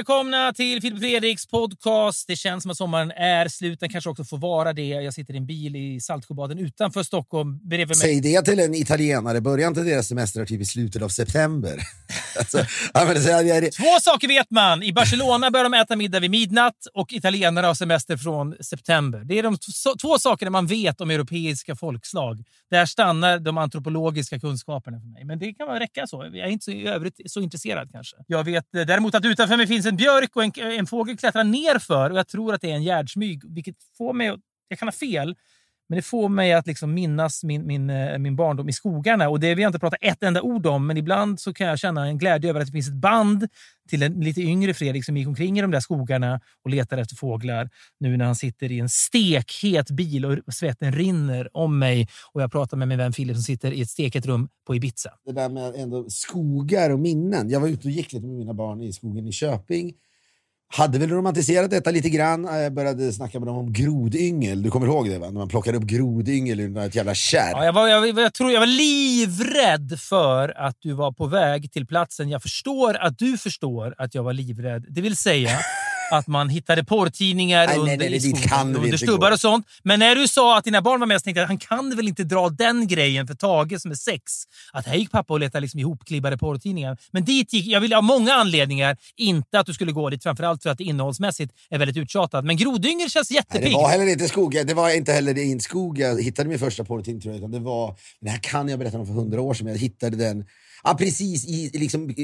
välkomna till Filip Fredriks podcast. Det känns som att sommaren är slut. Den kanske också får vara det. Jag sitter i en bil i Saltsjöbaden utanför Stockholm. Bredvid mig. Säg det till en italienare. Börjar inte deras semester typ i slutet av september? alltså, det, Två saker vet man. I Barcelona börjar de äta middag vid midnatt och italienare har semester från september. Det är de två sakerna man vet om europeiska folkslag. Där stannar de antropologiska kunskaperna för mig. Men det kan väl räcka så. Jag är inte så, i övrigt så intresserad kanske. Jag vet eh, däremot att utanför mig finns en björk och en, en fågel klättrar nerför och jag tror att det är en gärdsmyg, vilket får mig att... Jag kan ha fel, men det får mig att liksom minnas min, min, eh, min barndom i skogarna. Och Det vill jag inte prata ett enda ord om, men ibland så kan jag känna en glädje över att det finns ett band till en lite yngre Fredrik som gick omkring i de där skogarna och letade efter fåglar. Nu när han sitter i en stekhet bil och svetten rinner om mig. Och Jag pratar med min vän Filip som sitter i ett steket rum på Ibiza. det där med ändå skogar och minnen. Jag var ute och gick lite med mina barn i skogen i Köping. Hade väl romantiserat detta lite grann. Jag började snacka med dem om grodyngel. Du kommer ihåg det? va? När man plockade upp grodyngel ur ett jävla kärr. Ja, jag, var, jag, jag, tror jag var livrädd för att du var på väg till platsen. Jag förstår att du förstår att jag var livrädd. Det vill säga att man hittade porrtidningar Nej, nej, under, nej, kan vi under stubbar gå. och sånt. Men när du sa att dina barn var med så tänkte jag att han kan väl inte dra den grejen för Tage som är sex. Att här gick pappa och letade liksom ihopklibbade porrtidningar. Men dit gick jag. ville av många anledningar inte att du skulle gå dit. Framförallt för att det innehållsmässigt är väldigt uttjatat. Men grodyngel känns Nej, jättepiggt. det var heller inte skog. Det var inte heller i en skog jag hittade min första porrtidning tror jag. Utan det var, det här kan jag berätta om för hundra år sedan, men jag hittade den ja, precis i liksom,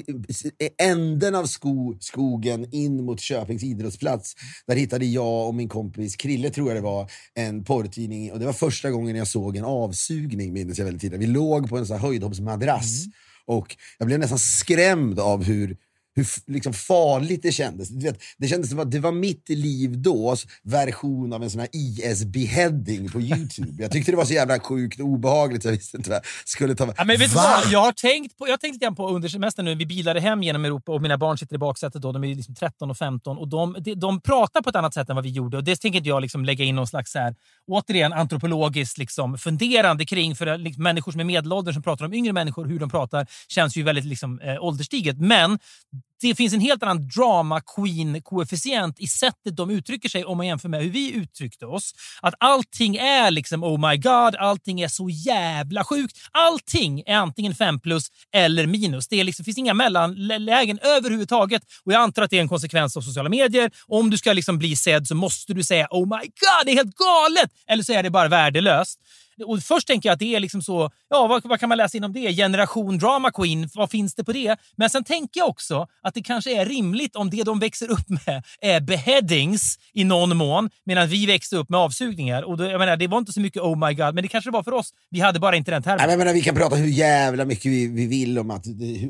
änden av sko, skogen in mot Köpings idrottsplats. Där hittade jag och min kompis Krille, tror jag det var, en porrtidning. Och det var första gången jag såg en avsugning, minns jag väldigt tidigt. Vi låg på en sån här höjdhoppsmadrass. Och jag blev nästan skrämd av hur hur liksom farligt det kändes. Du vet, det kändes som att det var mitt liv då, version av en sån här IS-beheading på Youtube. Jag tyckte det var så jävla sjukt och obehagligt så jag visste inte vad jag skulle ta Ja, men vet du Va? vad? Jag har tänkt, på, jag har tänkt lite på under semestern nu. Vi bilade hem genom Europa och mina barn sitter i baksätet. Då, de är liksom 13 och 15 och de, de, de pratar på ett annat sätt än vad vi gjorde. Och Det tänker jag liksom lägga in någon slags så här, återigen antropologiskt liksom funderande kring. För liksom, människor som är medelålders som pratar om yngre människor, hur de pratar, känns ju väldigt liksom, eh, ålderstiget. Men det finns en helt annan drama queen-koefficient i sättet de uttrycker sig om man jämför med hur vi uttryckte oss. Att allting är liksom oh my god, allting är så jävla sjukt. Allting är antingen 5 plus eller minus. Det är liksom, finns inga mellanlägen överhuvudtaget. Och Jag antar att det är en konsekvens av sociala medier. Om du ska liksom bli sedd så måste du säga oh my god, det är helt galet! Eller så är det bara värdelöst. Och först tänker jag att det är liksom så, ja vad, vad kan man läsa inom det? Generation drama queen, vad finns det på det? Men sen tänker jag också att det kanske är rimligt om det de växer upp med är beheadings i någon mån, medan vi växte upp med avsugningar. Och då, jag menar, det var inte så mycket oh my god, men det kanske det var för oss. Vi hade bara inte den termen. Nej, men menar, vi kan prata hur jävla mycket vi, vi vill om att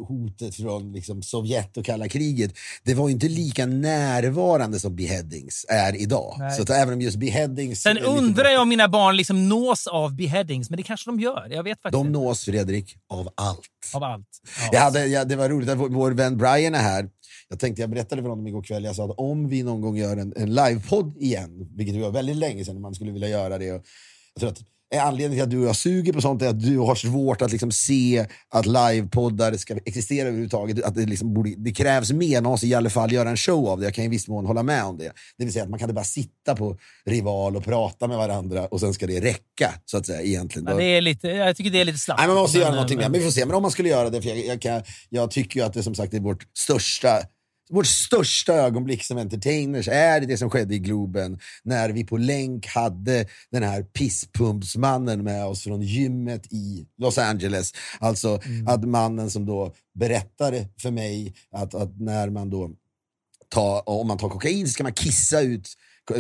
hotet från liksom, Sovjet och kalla kriget, det var inte lika närvarande som beheadings är idag. Nej. Så att även om just beheadings... Sen undrar jag om mina barn liksom nås av beheadings, men det kanske de gör. Jag vet faktiskt De nås, Fredrik, av allt. Av allt. Ja. Jag hade, ja, det var roligt att vår, vår vän Brian är här. Jag tänkte, jag berättade för honom igår kväll, jag sa att om vi någon gång gör en, en livepodd igen, vilket var väldigt länge sedan man skulle vilja göra det. Och jag tror att anledningen till att du och jag suger på sånt är att du har svårt att liksom se att livepoddar ska existera överhuvudtaget. Att det, liksom borde, det krävs mer, någon som i alla fall göra en show av det. Jag kan i viss mån hålla med om det. Det vill säga att man kan inte bara sitta på Rival och prata med varandra och sen ska det räcka, så att säga, egentligen. Ja, det är lite, jag tycker det är lite slappt. Nej, man måste göra Men, någonting men- mer. Men vi får se. Men om man skulle göra det, för jag, jag, kan, jag tycker ju att det som sagt är vårt största vårt största ögonblick som entertainers är det som skedde i Globen när vi på länk hade den här pisspumpsmannen med oss från gymmet i Los Angeles. Alltså att mannen som då berättade för mig att, att när man då tar, om man tar kokain så ska man kissa ut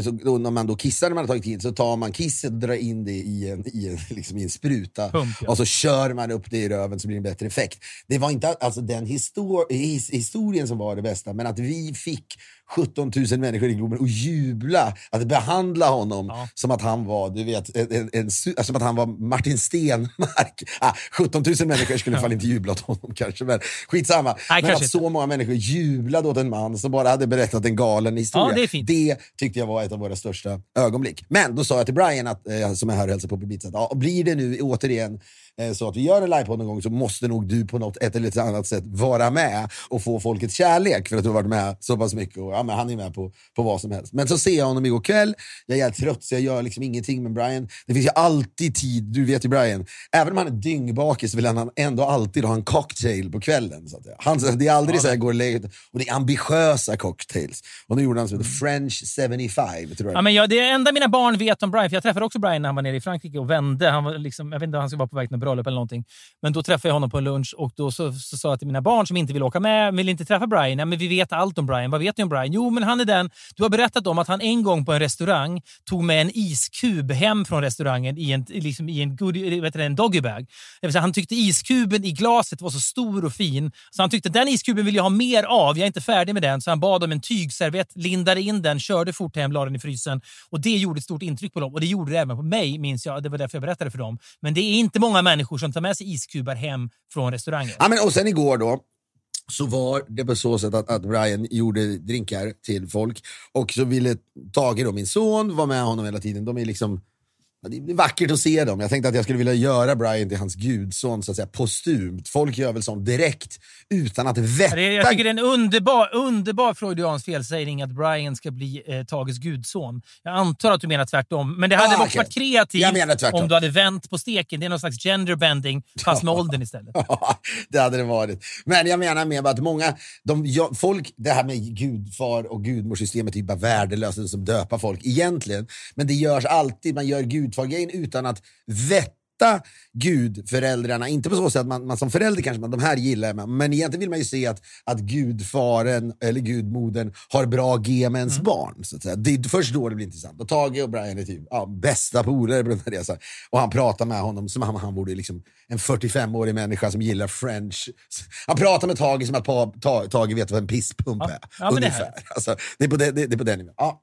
så, då, när man då kissar när man har tagit tid så tar man kisset och drar in det i en, i en, liksom i en spruta. Pump, ja. Och så kör man upp det i röven så blir det en bättre effekt. Det var inte alltså den histor his, historien som var det bästa, men att vi fick 17 000 människor i Globen och jubla, att behandla honom Ja. som att han var du vet, en, en, en, alltså, som att han var Martin Stenmark. Ah, 17 000 människor skulle i alla fall inte jubla åt honom kanske, men skitsamma. Nej, men att så många människor jublade åt en man som bara hade berättat en galen historia. Ja, det. Det tyckte jag var ett av våra största ögonblick. Men då sa jag till Brian, att, eh, som är här och hälsar på att ja, blir det nu återigen så att vi gör en livepodd någon gång så måste nog du på något ett eller annat sätt vara med och få folkets kärlek för att du har varit med så pass mycket. Och, ja, men han är med på, på vad som helst. Men så ser jag honom igår kväll, jag är trött så jag gör liksom ingenting med Brian. Det finns ju alltid tid, du vet ju Brian, även om han är dyngbakis så vill han ändå alltid ha en cocktail på kvällen. Så att han, det är aldrig så här, går lägger och det är ambitiösa cocktails. Och nu gjorde han som heter French 75, tror jag. Ja, men jag, det enda mina barn vet om Brian, för jag träffade också Brian när han var nere i Frankrike och vände. Han var liksom, jag vet inte om han skulle vara på väg till bröllop eller någonting. Men då träffade jag honom på en lunch och då så, så sa jag till mina barn som inte vill åka med, vill inte träffa Brian. Nej, men vi vet allt om Brian. Vad vet ni om Brian? Jo, men han är den. Du har berättat om att han en gång på en restaurang tog med en iskub hem från restaurangen i en, liksom i en, goodie, vet du, en doggybag. Det vill säga, han tyckte iskuben i glaset var så stor och fin så han tyckte den iskuben vill jag ha mer av. Jag är inte färdig med den. Så han bad om en tygservett, lindade in den, körde fort hem, la den i frysen. Och Det gjorde ett stort intryck på dem. Och det gjorde det även på mig, minns jag. Det var därför jag berättade för dem. Men det är inte många människor som tar med sig iskubar hem från restauranger. Ja, men, och sen igår då, så var det på så sätt att, att Brian gjorde drinkar till folk och så ville Tage, då, min son, vara med honom hela tiden. De är liksom, det är vackert att se dem. Jag tänkte att jag skulle vilja göra Brian till hans gudson så att säga, postumt. Folk gör väl sånt direkt utan att vetta. Det- Jag tycker det är en underbar, underbar freudiansk felsägning att Brian ska bli eh, Tages gudson. Jag antar att du menar tvärtom, men det hade Ah, också okej. varit kreativt Jag om du hade vänt på steken. Det är någon slags genderbending, fast med åldern istället. Det hade det varit. Men jag menar med att många, de, ja, folk, det här med gudfar och gudmorsystemet är ju bara värdelöst, som döpa folk egentligen. Men det görs alltid, man gör gudfargrejen utan att vetta gudföräldrarna. Inte på så sätt att man, man som förälder kanske, man, de här gillar jag, men egentligen vill man ju se att, att gudfaren eller gudmodern har bra G med ens barn. Så att säga. Det är först då det blir intressant. Och Tage och Brian är typ ja, bästa polare på den här resan. Och han pratar med honom som om han vore liksom en 45-årig människa som gillar French. Han pratar med Tage som att pa, ta, Tage vet vad en pisspump Ja. är. Ja, men det är ungefär. alltså, det, är på den, det, det är på den nivån. Ja.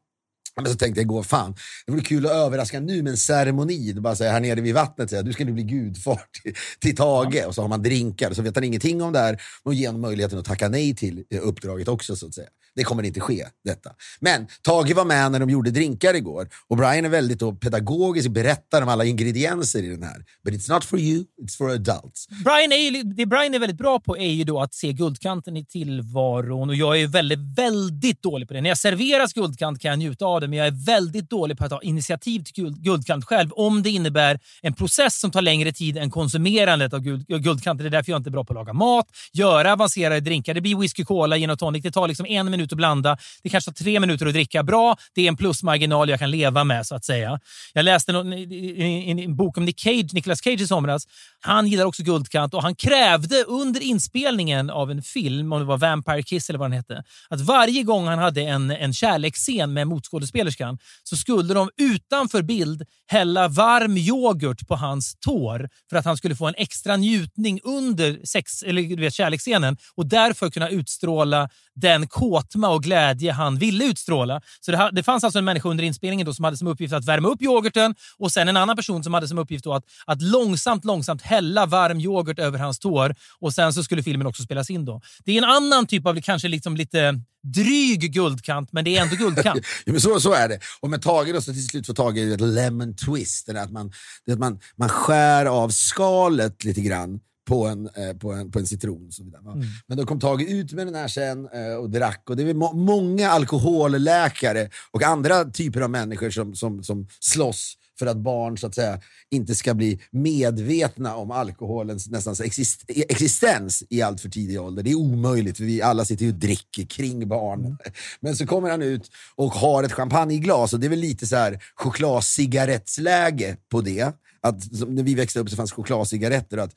Men så tänkte jag igår, fan, det vore kul att överraska nu med en ceremoni. Bara säger här nere vid vattnet, säger, du ska nu bli gudfar till, till Tage. Och så har man drinkar, och så vet han ingenting om det här. Och ger honom möjligheten att tacka nej till eh, uppdraget också, så att säga. Det kommer inte ske, detta. Men Tage var med när de gjorde drinkar igår. Och Brian är väldigt då, pedagogisk, berättar om alla ingredienser i den här. But it's not for you, it's for adults. Brian är ju, det Brian är väldigt bra på är ju då att se guldkanten i tillvaron och jag är väldigt, väldigt dålig på det. När jag serveras guldkant kan jag njuta av det, men jag är väldigt dålig på att ta initiativ till guld, guldkant själv om det innebär en process som tar längre tid än konsumerandet av guld, guldkant. Det är därför jag inte är bra på att laga mat, göra avancerade drinkar. Det blir whisky, cola, gin och tonic. Det tar liksom en minut att blanda. Det kanske tar tre minuter att dricka bra. Det är en plusmarginal jag kan leva med, så att säga. Jag läste en, en, en bok om Nick Cage, Nicolas Cage i somras. Han gillar också guldkant och han krävde under inspelningen av en film, om det var Vampire Kiss eller vad den hette, att varje gång han hade en, en kärleksscen med motskådespelerskan så skulle de utanför bild hälla varm yoghurt på hans tår för att han skulle få en extra njutning under sex, eller, du vet, kärleksscenen och därför kunna utstråla den kåtma och glädje han ville utstråla. Så det, det fanns alltså en människa under inspelningen då som hade som uppgift att värma upp yoghurten och sen en annan person som hade som uppgift då att, att långsamt, långsamt hälla varm yoghurt över hans tår och sen så skulle filmen också spelas in. då. Det är en annan typ av kanske liksom lite dryg guldkant, men det är ändå guldkant. Ja, men så, så är det. Och med Tage då, så till slut får Tage ett lemon twist. Det är att man, det är att man, man skär av skalet lite grann på en, eh, på en, på en citron. Och så vidare, va? Men då kom Tage ut med den här sen eh, och drack. Och det är må många alkoholläkare och andra typer av människor som, som, som slåss för att barn så att säga, inte ska bli medvetna om alkoholens nästan exist existens i allt för tidig ålder. Det är omöjligt, för vi alla sitter ju och dricker kring barn. Men så kommer han ut och har ett champagneglas och det är väl lite så här chokladcigarettsläge på det. Att, när vi växte upp så fanns chokladcigaretter att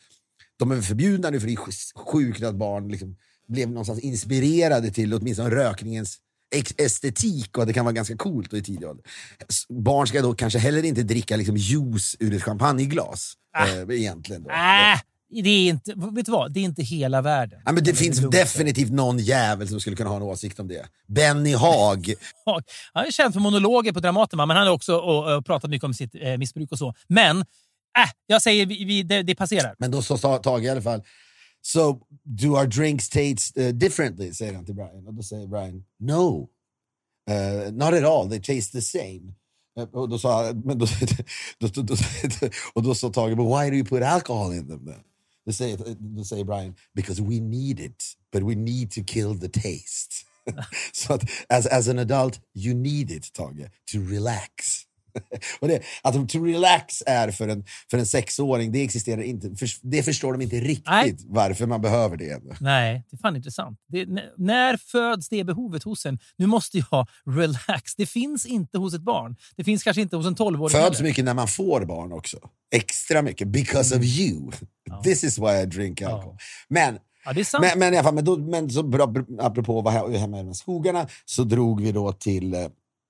de är förbjudna nu för det är sjukt att barn liksom blev någonstans inspirerade till åtminstone rökningens estetik och att det kan vara ganska coolt i tidig ålder. Barn ska då kanske heller inte dricka liksom juice ur ett champagneglas. Ah. Eh, egentligen då. Äh, det är inte, vet du vad? Det är inte hela världen. Ja, men det finns lugnt. definitivt någon jävel som skulle kunna ha en åsikt om det. Benny Haag. Han är känd för monologer på Dramaten, men han har också och, och pratat mycket om sitt eh, missbruk och så. Men, äh, jag säger vi, vi, det, det passerar. Men då sa Tage i alla fall, So do our drinks taste uh, differently? säger han till Brian. Och då säger Brian, No. Uh, not at all, they taste the same. Eh, och då sa men då, då, då, då, och då sa Tage, but why do you put alcohol in them then? Då säger, då säger Brian, because we need it, but we need to kill the taste. Så att as, as an adult, you need it, Tage, to relax. Och det, att to relax är för en, för en sexåring, det existerar inte. För, det förstår de inte riktigt Nej. varför man behöver det. Nej, det är fan intressant. Det, när föds det behovet hos en? Nu måste jag relax. Det finns inte hos ett barn. Det finns kanske inte hos en 12-åring. Föds heller. mycket när man får barn också. Extra mycket, because of you. This is why I drink alcohol. Men Ja, är sant. Men, men i alla fall, men, då, men så bra, apropå he- hemma i de skogarna så drog vi då till eh,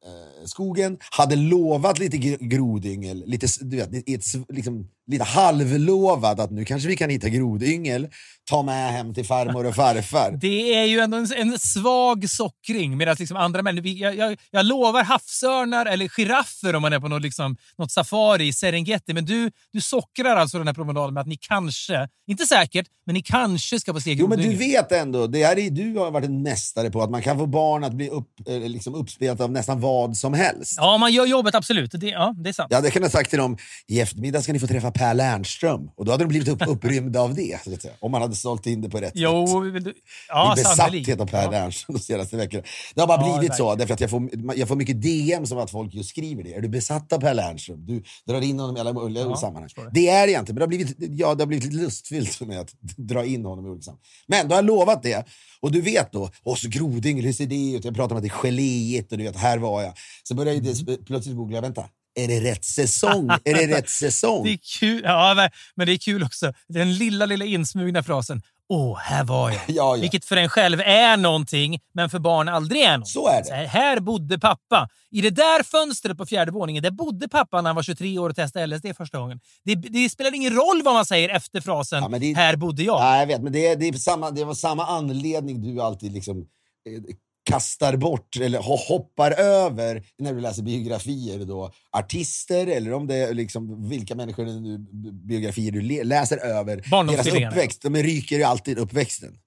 Eh, skogen, hade lovat lite grodyngel, lite, du vet, i ett, liksom, lite halvlovat att nu kanske vi kan hitta grodyngel, ta med hem till farmor och farfar. Det är ju ändå en, en svag sockring medan liksom andra människor... Jag, jag, jag lovar havsörnar eller giraffer om man är på något, liksom, något safari i Serengeti. Men du, du sockrar alltså den här promenaden med att ni kanske, inte säkert, men ni kanske ska få se Jo men du grodyngel. vet ändå, det här är, du har varit en mästare på att man kan få barn att bli upp, eh, liksom uppspelat av nästan vad som helst. Ja, man gör jobbet absolut. Det, ja, det är sant. Jag hade kunnat sagt till dem, i eftermiddag ska ni få träffa Per Lernström. Och då hade de blivit upp, upprymda av det. Om man hade sålt in det på rätt sätt. Jo, vill du... Ja, Min besatthet av Per Ja. Lernström de senaste veckorna. Det har bara Ja, blivit så, därför att jag får, jag får mycket DM som att folk just skriver det. Är du besatt av Per Lernström? Du drar in honom i alla möjliga Ja, sammanhang. det. Det är jag inte, men det har blivit, ja, det har blivit lite lustfyllt för mig att dra in honom i olika sammanhang. Men då har jag lovat det. Och du vet då, och så grodyngel, hur ser det ut? Jag pratar om att det är geléigt och du vet, här var jag. Så börjar jag Mm. plötsligt googla, vänta, är det rätt säsong? är det rätt säsong? Det är kul. Ja, men- det är kul också. Den lilla, lilla insmugna frasen. Åh, här var jag. Ja, ja. Vilket för en själv är någonting, men för barn aldrig är något. Så är det. här, här bodde pappa. I det där fönstret på fjärde våningen, där bodde pappa när han var 23 år och testade LSD första gången. Det, det spelar ingen roll vad man säger efter frasen Ja, det- “här bodde jag”. Ja, jag vet, men det, det, är samma, det var samma anledning du alltid liksom eh, kastar bort eller ho- hoppar över när du läser biografier. Då, artister eller om det är liksom vilka människor biografier du läser över. Deras uppväxt. De ryker ju alltid uppväxten.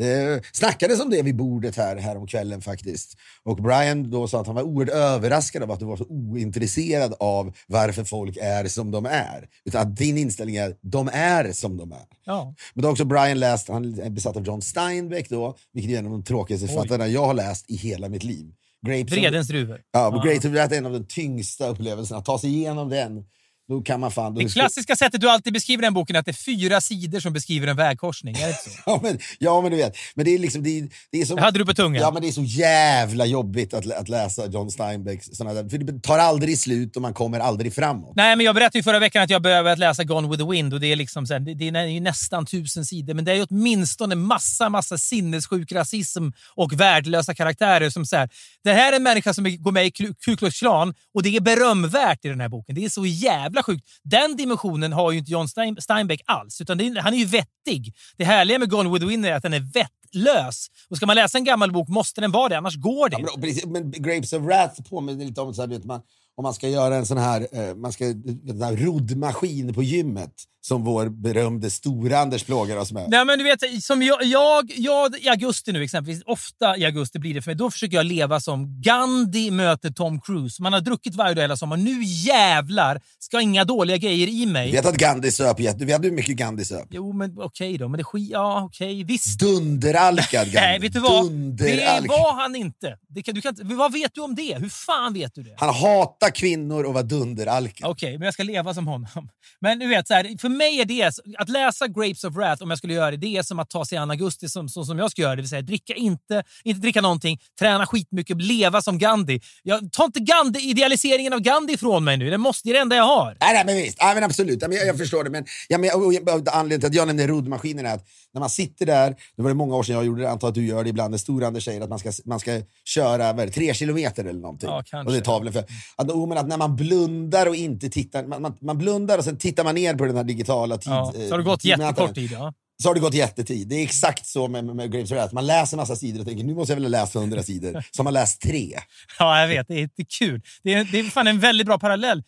Det snackades om det vid bordet här, här om kvällen faktiskt. Och Brian då sa att han var oerhört överraskad av att du var så ointresserad av varför folk är som de är. Utan att din inställning är de är som de är. Ja. Men då har också Brian läst, han är besatt av John Steinbeck då, vilket är en av de tråkigaste författarna jag har läst i hela mitt liv. Grapes Vredens druvor. ja, men Grapes är en av de tyngsta upplevelserna. Att ta sig igenom den, då kan man fan... Det klassiska sättet du alltid beskriver den boken är att det är fyra sidor som beskriver en vägkorsning. Är det inte så? Ja men, ja, men du vet. Men det är liksom... Det, är- det är så, Det hade du på tungan. Ja, men det är så jävla jobbigt att, att läsa John Steinbecks såna där, för det tar aldrig slut och man kommer aldrig framåt. Nej, men jag berättade ju förra veckan att jag började läsa Gone with the Wind och det är, liksom så här, det, är ju nästan tusen sidor, men det är ju åtminstone massa, massa sinnessjuk rasism och värdelösa karaktärer som så här, det här är en människa som går med i Ku Klux Klan och det är berömvärt i den här boken. Det är så jävla sjukt. Den dimensionen har ju inte John Stein, Steinbeck alls, utan är, han är ju vettig. Det härliga med Gone with the Wind är att den är vettlös. Och ska man läsa en gammal bok måste den vara det, annars går det Ja, inte. men, precis, men Grapes of Wrath påminner lite om så här, vet man, om man ska göra en sån här, eh, man ska, en här roddmaskin på gymmet som vår berömde stora Anders plågar oss med. Nej, men du vet, som jag, jag, jag, i augusti nu exempelvis, ofta i augusti blir det för mig, då försöker jag leva som Gandhi möter Tom Cruise. Man har druckit varje dag hela sommaren. Nu jävlar ska inga dåliga grejer i mig. Du vet att Gandhi söp. Du vet hur mycket Gandhi söp? Jo, men okej då. Men det skit, ja, okej, visst. Dunderalkad Gandhi. Nej, vet du vad? Det var han inte. Det kan, du kan. Vad vet du om det? Hur fan vet du det? Han hatar Gifta kvinnor och vara dunderalken. Okej, men jag ska leva som honom. Men du vet, så här, för mig är det, att läsa Grapes of Wrath, om jag skulle göra det, det är som att ta sig an augusti som, så som jag ska göra. Det vill säga dricka inte, inte dricka någonting, träna skitmycket, leva som Gandhi. Jag, ta inte Gandhi, idealiseringen av Gandhi ifrån mig nu. Det, måste, det är det enda jag har. Nej, nej, men visst. Ja, men absolut. Ja, men jag, jag förstår det. Men, ja, men, och, och, anledningen till att jag nämnde roddmaskinen är att när man sitter där, det var det många år sedan jag gjorde det, antar att du gör det ibland, när Stor-Anders säger att man ska, man ska köra vad det, tre kilometer eller någonting. Ja, kanske. och det är tavlan för. Att, men att när man blundar och inte tittar, man, man, man blundar och sen tittar man ner på den här digitala tid, Ja, så har det gått tidmätaren. jättekort tid. Ja. Så har det gått jättetid. Det är exakt så med, med, Grapes of Wrath. Man läser massa sidor och tänker nu måste jag väl ha läst hundra sidor. Så har man läst tre. Ja, jag vet. Det är inte kul. Det är, det är fan en väldigt bra parallell.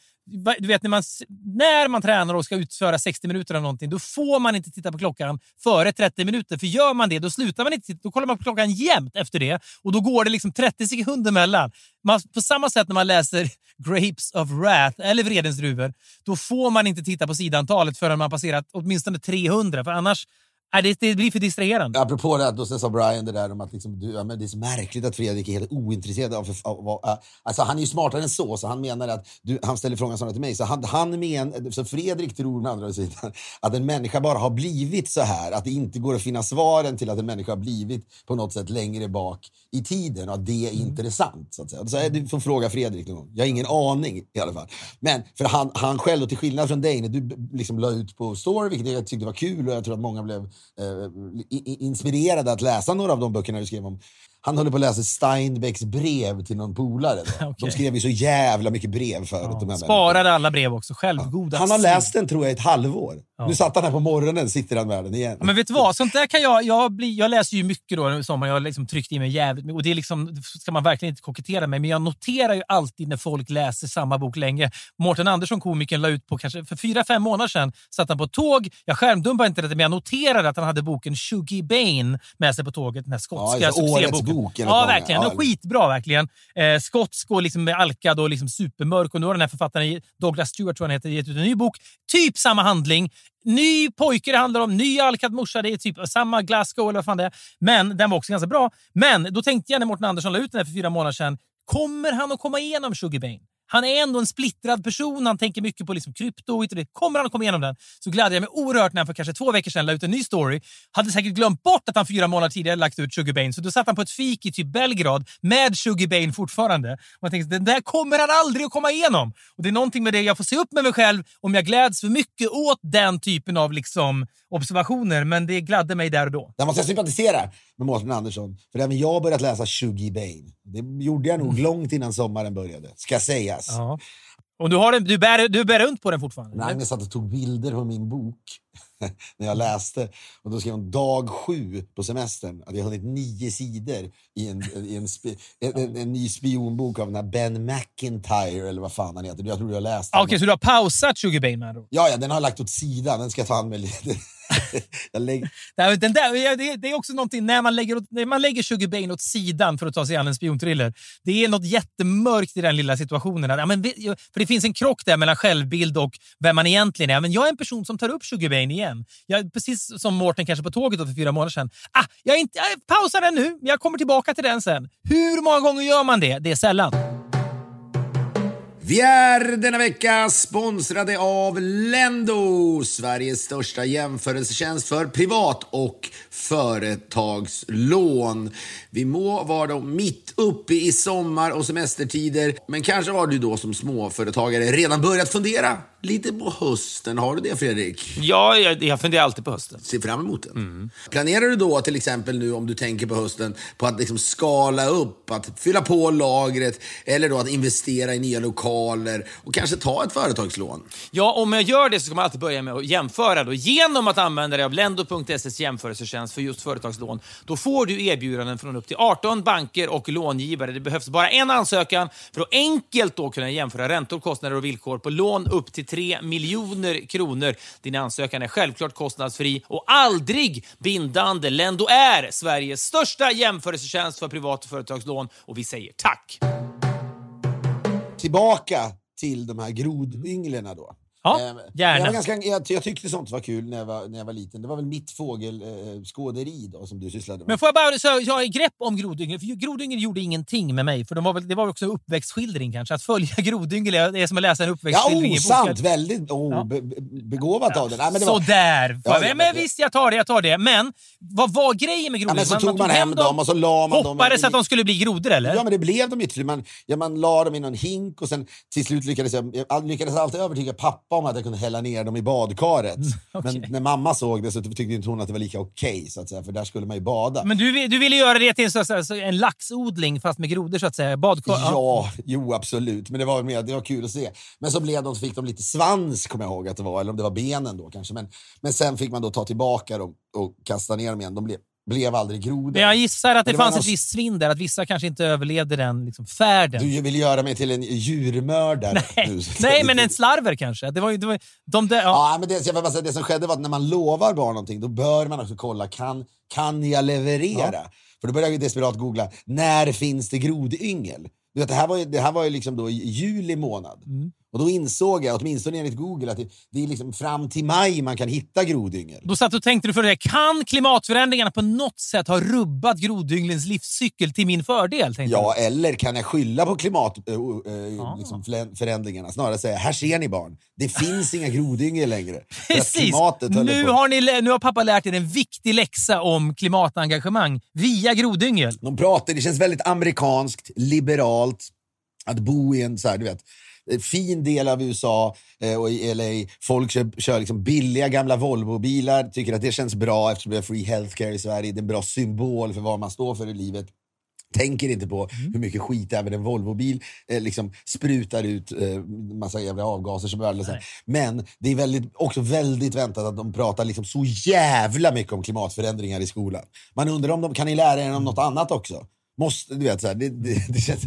Du vet, när man, när man tränar och ska utföra 60 minuter av någonting, då får man inte titta på klockan före 30 minuter. För gör man det, då slutar man inte titta. Då kollar man på klockan jämt efter det och då går det liksom 30 sekunder mellan. Man, på samma sätt när man läser Grapes of Wrath eller Vredens druvor, då får man inte titta på sidantalet förrän man passerat åtminstone 300, för annars Nej, det, det blir för distraherande. Apropå det, då sen sa Brian det där om att liksom, du, ja, men det är så märkligt att Fredrik är helt ointresserad av... av, av uh, alltså han är ju smartare än så, så han menar att... Du, han ställer frågan snarare till mig. Så, han, han men, så Fredrik tror med andra sidan att en människa bara har blivit så här. Att det inte går att finna svaren till att en människa har blivit på något sätt längre bak i tiden och att det är intressant. Så att säga. Så här, du får fråga Fredrik någon gång. Jag har ingen aning i alla fall. Men för han, han själv, och till skillnad från dig, när du liksom la ut på story, vilket jag tyckte var kul och jag tror att många blev eh, inspirerade att läsa några av de böckerna du skrev om. Han håller på att läsa Steinbecks brev till någon polare. Okej. De skrev ju så jävla mycket brev förut. människorna. Sparade alla brev också. Självgoda. Han har läst den tror jag i ett halvår. Nu satt han här på morgonen, sitter han med den igen. Ja, Men vet du vad? Sånt där kan jag... Jag, blir, jag läser ju mycket då i sommar. Jag har liksom tryckt i mig jävligt mycket. Och det är liksom, det ska man verkligen inte kokettera med. Men jag noterar ju alltid när folk läser samma bok länge. Mårten Andersson, komikern, la ut på kanske för fyra, fem månader sedan. Satt han på tåg. Jag skärmdumpade inte det, men jag noterade att han hade boken Shuggy Bane med sig på tåget. Den här skotska Ja, succéboken. Bok, enligt Ja, verkligen. Ja, skitbra, verkligen. Eh, skotsk och liksom alkad och liksom supermörk. Och nu har den här författaren, Douglas Stewart tror han heter, gett ut en ny bok. Typ samma handling. Ny pojke det handlar om, ny alkad morsa. Det är typ samma Glasgow eller vad fan det är. Men den var också ganska bra. Men då tänkte jag när Mårten Andersson la ut den här för fyra månader sedan. Kommer han att komma igenom Sugar Bane? Han är ändå en splittrad person. Han tänker mycket på liksom krypto och det. Kommer han att komma igenom den så gladde jag mig oerhört när han för kanske två veckor sedan la ut en ny story. Hade säkert glömt bort att han fyra månader tidigare lagt ut Sugar Bane. Så då satt han på ett fik i typ Belgrad med Sugar Bane fortfarande. Och jag tänkte, den där kommer han aldrig att komma igenom. Och det är någonting med det, jag får se upp med mig själv om jag gläds för mycket åt den typen av liksom observationer. Men det gladde mig där och då. Där måste jag sympatisera med Mårten Andersson. För även jag har börjat läsa Shuggy Bane. Det gjorde jag nog långt innan sommaren började, ska sägas. Ja. Och du, har den, du, bär, du bär runt på den fortfarande? Eller? Agnes satt och tog bilder på min bok när jag läste. Och då skrev hon dag sju på semestern att jag hunnit nio sidor i en, i en, spi, en, en, en ny spionbok av den här Ben McIntyre eller vad fan han heter. Jag tror du har läst Ah. Okej, så du har pausat Sugar Bane med ord? Ja, ja, den har jag lagt åt sidan. Den ska jag ta hand med lite jag lägger, Det, den där, det, det är också någonting när man lägger, när man lägger Sugar Bane åt sidan för att ta sig an en spionthriller. Det är något jättemörkt i den lilla situationen. Ja, men, för Det finns en krock där mellan självbild och vem man egentligen är. Men jag är en person som tar upp Sugar Bane igen. Jag, precis som Mårten kanske på tåget då för fyra månader sedan. Ah, jag, är inte, jag pausar den nu, jag kommer tillbaka till den sen. Hur många gånger gör man det? Det är sällan. Vi är denna vecka sponsrade av Lendo, Sveriges största jämförelsetjänst för privat och företagslån. Vi må vara då mitt uppe i sommar och semestertider, men kanske har du då som småföretagare redan börjat fundera lite på hösten. Har du det Fredrik? Ja, jag, jag funderar alltid på hösten. Se fram emot den. Planerar du då till exempel nu om du tänker på hösten på att liksom skala upp, att fylla på lagret eller då att investera i nya lokaler och kanske ta ett företagslån? Ja, om jag gör det så ska man alltid börja med att jämföra. Då. Genom att använda dig av Lendo.ses jämförelsetjänst för just företagslån, då får du erbjudanden från upp till 18 banker och långivare. Det behövs bara en ansökan för att enkelt då kunna jämföra räntor, kostnader och villkor på lån upp till 3 miljoner kronor. Din ansökan är självklart kostnadsfri och aldrig bindande. Lendo är Sveriges största jämförelsetjänst för privat och företagslån och vi säger tack! Tillbaka till de här grodynglena då. Ja, Eh, gärna. Jag, var ganska, jag, jag tyckte sånt var kul när jag var, när jag var liten. Det var väl mitt fågelskåderi då, som du sysslade med. Men får jag bara så jag har grepp om grodyngel? För grodyngel gjorde ingenting med mig. För de var väl, det var också en uppväxtskildring kanske. Att följa grodyngel är som att läsa en ja, uppväxtskildring i osant! boken. Väldigt oh, Ja. be, be, begåvat av. Nej, men det var, Sådär! Ja, men, ja, men visst, jag tar det. Jag tar det. Men vad var grejen med ja, grodyngel? men så tog man hem dem och så la man dem... Hoppades att de skulle bli grodor, eller? Ja, men det blev de ju. Man, ja, man la dem i någon hink och sen till slut lyckades jag, jag lyckades alltid övertyga pappa om att jag kunde hälla ner dem i badkaret. Mm, okej. Men när mamma såg det så tyckte inte hon att det var lika okej, så att säga, för där skulle man ju bada. Men du, du ville göra det till så, så, så, en laxodling fast med grodor så att säga. Badkar. Ja, jo absolut. Men det var, mer, det var kul att se. Men så blev de, så fick de lite svans, kommer jag ihåg att det var. Eller om det var benen då kanske. Men, men sen fick man då ta tillbaka dem och kasta ner dem igen. De blev, blev aldrig grodor. Men jag gissar att det, det fanns någon- ett visst svinn där. Att vissa kanske inte överlevde den liksom, färden. Du vill göra mig till en djurmördare. nu. Nej, men en slarver kanske. Det var ju, det var, de där, ja. Ja, men det, jag vill bara säga, det som skedde var att när man lovar barn någonting, då bör man också kolla, kan, kan jag leverera? För då började jag desperat googla, när finns det grodyngel? Du vet, det, här var ju, det här var ju liksom då i juli månad. Mm. Och då insåg jag, åtminstone enligt Google, att det, det är liksom fram till maj man kan hitta grodyngel. Då satt du och tänkte du för det. Kan klimatförändringarna på något sätt ha rubbat grodynglens livscykel till min fördel? Ja, eller kan jag skylla på klimatförändringarna? Ah. liksom, flä- förändringarna? Snarare säga, här ser ni barn, det finns inga grodyngel längre. Precis! Nu på- har, ni, nu har pappa lärt er en viktig läxa om klimatengagemang via grodyngel. De pratar, det känns väldigt amerikanskt, liberalt, att bo i en så här, du vet, fin del av USA eh, och i LA. Folk kör, kör liksom billiga gamla Volvo-bilar, tycker att det känns bra eftersom det är free healthcare i Sverige. Det är en bra symbol för vad man står för i livet. Tänker inte på hur mycket skit även en Volvobil eh, liksom sprutar ut eh, massa jävla avgaser som är. Men det är väldigt, också väldigt väntat att de pratar liksom så jävla mycket om klimatförändringar i skolan. Man undrar om de kan ni lära er om något annat också? Måste, du vet, så här, det, det, det, känns,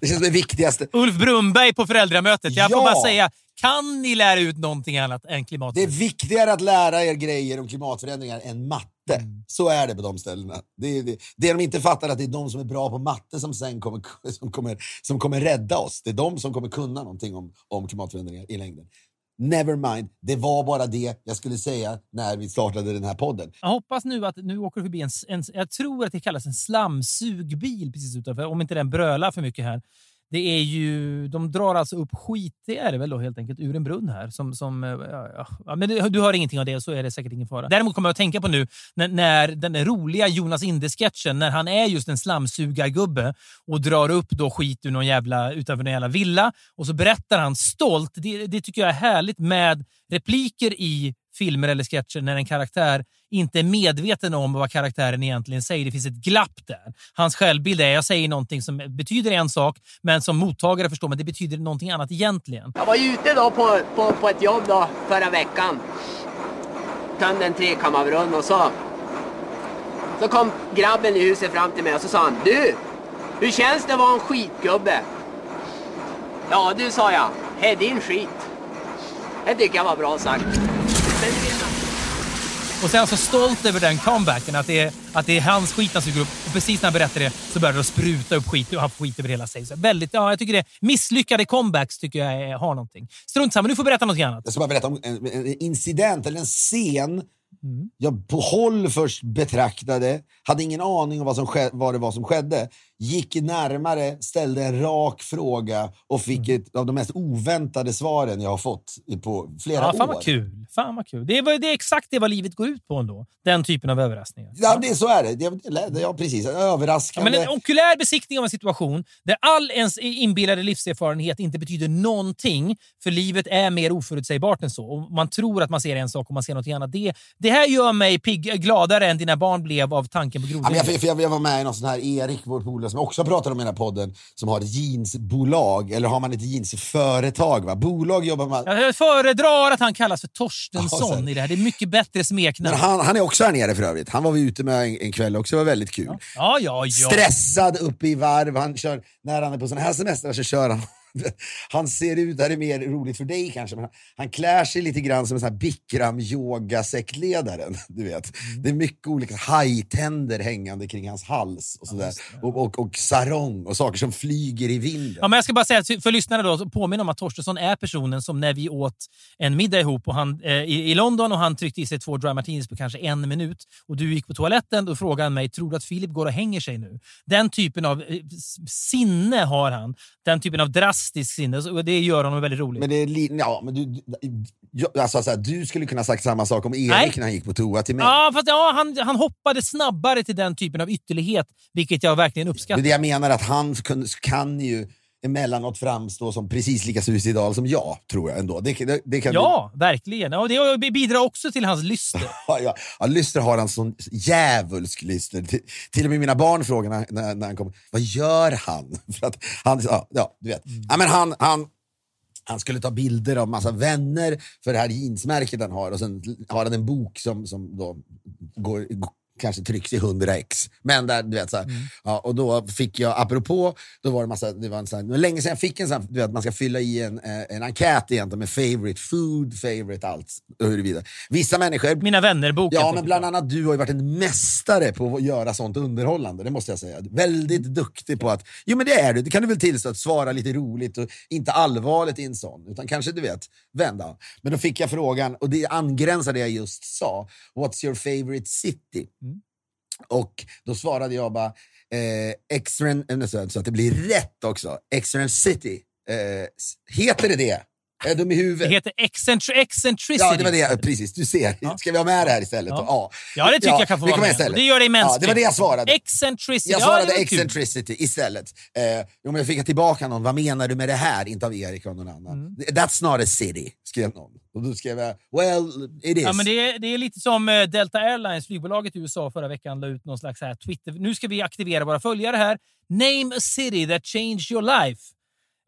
det känns det viktigaste. Ulf Brumberg på föräldramötet. Jag får Ja. bara säga, kan ni lära ut någonting annat än klimat? Det är viktigare att lära er grejer om klimatförändringar än matte. Mm. Så är det på de ställena. Det, är- det, det de inte fattar är att det är de som är bra på matte som sen kommer, som kommer, som kommer rädda oss. Det är de som kommer kunna någonting om, om klimatförändringar i längden. Never mind, det var bara det jag skulle säga när vi startade den här podden. Jag hoppas nu att nu åker du förbi en, en... Jag tror att det kallas en slamsugbil precis utanför. Om inte den brölar för mycket här. Det är ju, de drar alltså upp skit, det är det väl då helt enkelt, ur en brunn här. Som, som, eh, ja, ja. Men det, du hör ingenting av det, så är det säkert ingen fara. Däremot kommer jag att tänka på nu när, när den roliga Jonas Inde-sketchen, när han är just en slamsugargubbe och drar upp då skit ur någon jävla, utanför någon jävla villa. Och så berättar han stolt, det, det tycker jag är härligt med repliker i filmer eller sketcher när en karaktär inte är medveten om vad karaktären egentligen säger. Det finns ett glapp där. Hans självbild är jag säger någonting som betyder en sak, men som mottagare förstår man det betyder någonting annat egentligen. Jag var ju ute då på, på, på ett jobb då förra veckan. Tömde en trekammarbrunn och så. Så kom grabben i huset fram till mig och så sa han Du! Hur känns det att vara en skitgubbe? Ja du, sa jag. Det är din skit. Det tycker jag var bra sagt. Men du vet att- och sen så stolt över den comebacken, att det är, att det är hans skit han suger upp. Och precis när han berättar det så börjar det spruta upp skit och han får skit över hela sig. Så väldigt, ja, jag tycker det. Misslyckade comebacks tycker jag är, har någonting. Strunt samma, du får berätta något annat. Jag ska bara berätta om en, en incident, eller en scen jag på håll först betraktade, hade ingen aning om vad, som ske, vad det var som skedde. Gick närmare, ställde en rak fråga och fick ett av de mest oväntade svaren jag har fått på flera Ja, år. fan vad kul. Fan vad kul. Det, är, vad- det är exakt det vad livet går ut på ändå. Den typen av överraskningar. Ja, det, så är det. det, det ja, precis. Ja, Överraskande. men en okulär besiktning av en situation där all ens inbillade livserfarenhet inte betyder någonting, för livet är mer oförutsägbart än så. Och man tror att man ser en sak och man ser något annat. Det, det här gör mig pigg, gladare än dina barn blev av tanken på Ja, grodor. jag, för jag, jag var med i någon sån här, Erik, vår polare, som jag också pratar om i den här podden, som har ett jeansbolag, eller har man ett jeansföretag? Va? Bolag jobbar man... Jag föredrar att han kallas för Ja, Torstensson så- i det här. Det är mycket bättre smeknamn. Han, han är också här nere för övrigt. Han var vi ute med en, en kväll också, det var väldigt kul. Ja, ja, ja. Stressad uppe i varv. Han kör, när han är på såna här semestrar så kör han han ser ut, det här är mer roligt för dig kanske, men han, han klär sig lite grann som en sån här bikram yoga sektledaren. Du vet. Det är mycket olika hajtänder hängande kring hans hals och sådär. och, och, och sarong och saker som flyger i vinden. Ja, men jag ska bara säga för lyssnarna då, påminna om att Torstensson är personen som när vi åt en middag ihop och han, eh, i, i London och han tryckte i sig två dry martinis på kanske en minut och du gick på toaletten då frågade han mig, tror du att Filip går och hänger sig nu? Den typen av eh, sinne har han. Den typen av drastisk sinne. Och det gör honom väldigt rolig. Men det är ja, men du, jag, alltså, så här, du skulle kunna sagt samma sak om Erik Nej. när han gick på toa till mig. Ja, fast ja, han, han hoppade snabbare till den typen av ytterlighet, vilket jag verkligen är uppskattar. det jag menar, att han kan, kan ju emellanåt framstå som precis lika suicidal som jag, tror jag ändå. Det, det, det kan Ja, verkligen. Och det bidrar också till hans lyster. Ja, ja. Lyster har han sån djävulsk lyster. Till, till och med mina barn frågar när, när, när han kommer, vad gör han? För att han, ja, ja du vet. Ja, men han, han, han skulle ta bilder av massa vänner för det här jeansmärket han har och sen har han en bok som, som då går kanske trycks i 100 ex. Men där, du vet, så här, ja, och då fick jag, apropå, då var det massa, det var en sån här, länge sedan jag fick en sån här, du vet, man ska fylla i en, eh, en enkät egentligen med favorite food, favorite allt och huruvida. Vissa människor Mina vänner-boken. Ja, men bland jag. annat du har ju varit en mästare på att göra sånt underhållande, det måste jag säga. Väldigt duktig på att, jo men det är du, det kan du väl tillstå, att svara lite roligt och inte allvarligt i en sån, utan kanske du vet, vända. Men då fick jag frågan, och det angränsar det jag just sa, what's your favorite city? Och då svarade jag bara, eh, Extern, eh, så att det blir rätt också, Extern City. Eh, heter det det? Är dum i Det huvudet? heter excentri- eccentricity. Ja, det var det. Precis, du ser. Ska vi ha med det här istället? Ja. Ja, Ja, det tycker jag kan få det vara med. istället. Det gör dig mänsklig. Ja, det var det jag svarade. Eccentricity. Jag Ja, svarade det var kul. eccentricity istället. Eh, men jag fick tillbaka någon, vad menar du med det här? Inte av Erik och någon annan. Mm. That's not a city, skrev någon. Och då skrev jag, well, it is. Ja, men det, är, det är lite som eh, Delta Airlines, flygbolaget i USA, förra veckan la ut någon slags här Twitter. Nu ska vi aktivera våra följare här. Name a city that changed your life.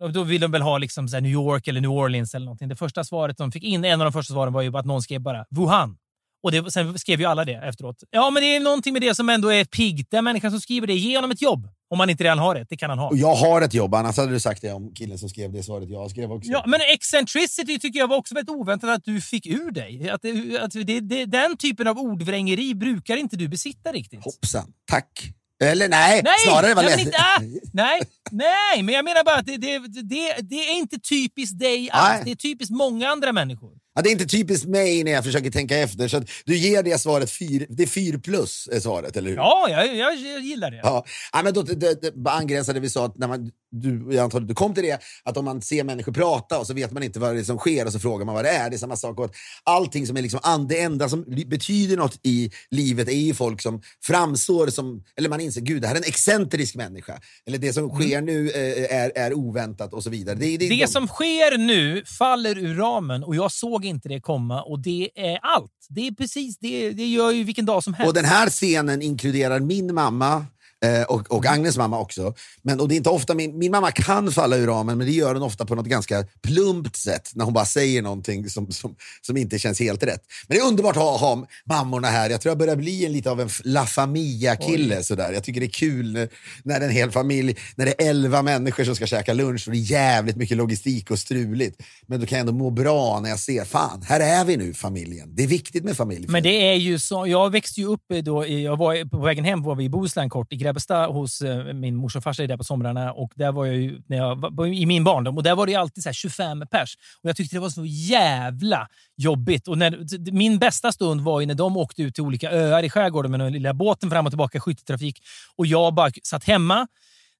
Då vill de väl ha liksom så New York eller New Orleans eller någonting. Det första svaret de fick in, en av de första svaren var ju att någon skrev bara Wuhan. Och det, sen skrev ju alla det efteråt. Ja, men det är någonting med det som ändå är piggt. Den människan som skriver det, ge honom ett jobb. Om man inte redan har det. Det kan han ha. Jag har ett jobb, annars hade du sagt det om killen som skrev det svaret jag skrev också. Ja, men eccentricity tycker jag var också väldigt oväntat att du fick ur dig. Att, det- att det, den typen av ordvrängeri brukar inte du besitta riktigt. Hoppsan, tack. Eller nej, Nej, snarare var nej, ledsen. inte, ah, nej, nej, men jag menar bara att det, det, det, det är inte typiskt dig alls. Det är typiskt många andra människor. Ja, det är inte typiskt mig när jag försöker tänka efter. Så att du ger det svaret fyr, det är fyr plus är svaret, eller hur? Ja, jag, jag, jag gillar det. Ja, ja men då, det, det, det vi sa, att när man, du, jag antar att du kom till det, att om man ser människor prata och så vet man inte vad det är som sker och så frågar man vad det är. Det är samma sak. Att allting som är liksom, det enda som betyder något i livet är ju folk som framstår som, eller man inser, gud det här är en excentrisk människa. Eller det som sker nu eh, är, är oväntat och så vidare. Det, det, Det som sker nu faller ur ramen och jag såg inte det komma och det är allt. Det är precis det. Det gör ju vilken dag som helst. Och den här scenen inkluderar min mamma eh, och, och Agnes mamma också. Men, och det är inte ofta min, min mamma kan falla ur ramen, men det gör hon ofta på något ganska plumpt sätt när hon bara säger någonting som, som, som inte känns helt rätt. Men det är underbart att ha, ha mammorna här. Jag tror jag börjar bli en lite av en La Familia-kille. Sådär. Jag tycker det är kul när, när en hel familj, när det är elva människor som ska käka lunch och det är jävligt mycket logistik och struligt. Men då kan jag ändå må bra när jag ser, fan, här är vi nu familjen. Det är viktigt med familj. Men det är ju så. Jag växte ju upp då, i- jag var på vägen hem var vi i Bohuslän kort, i Grebbestad hos eh, min morsa och farsa där på somrarna. Och där var jag ju, när jag var, i min barndom och där var det alltid så här 25 pers. Och jag tyckte det var så jävla jobbigt. Och när, min bästa stund var ju när de åkte ut till olika öar i skärgården med den lilla båten fram och tillbaka i skytteltrafik. Och jag bara satt hemma.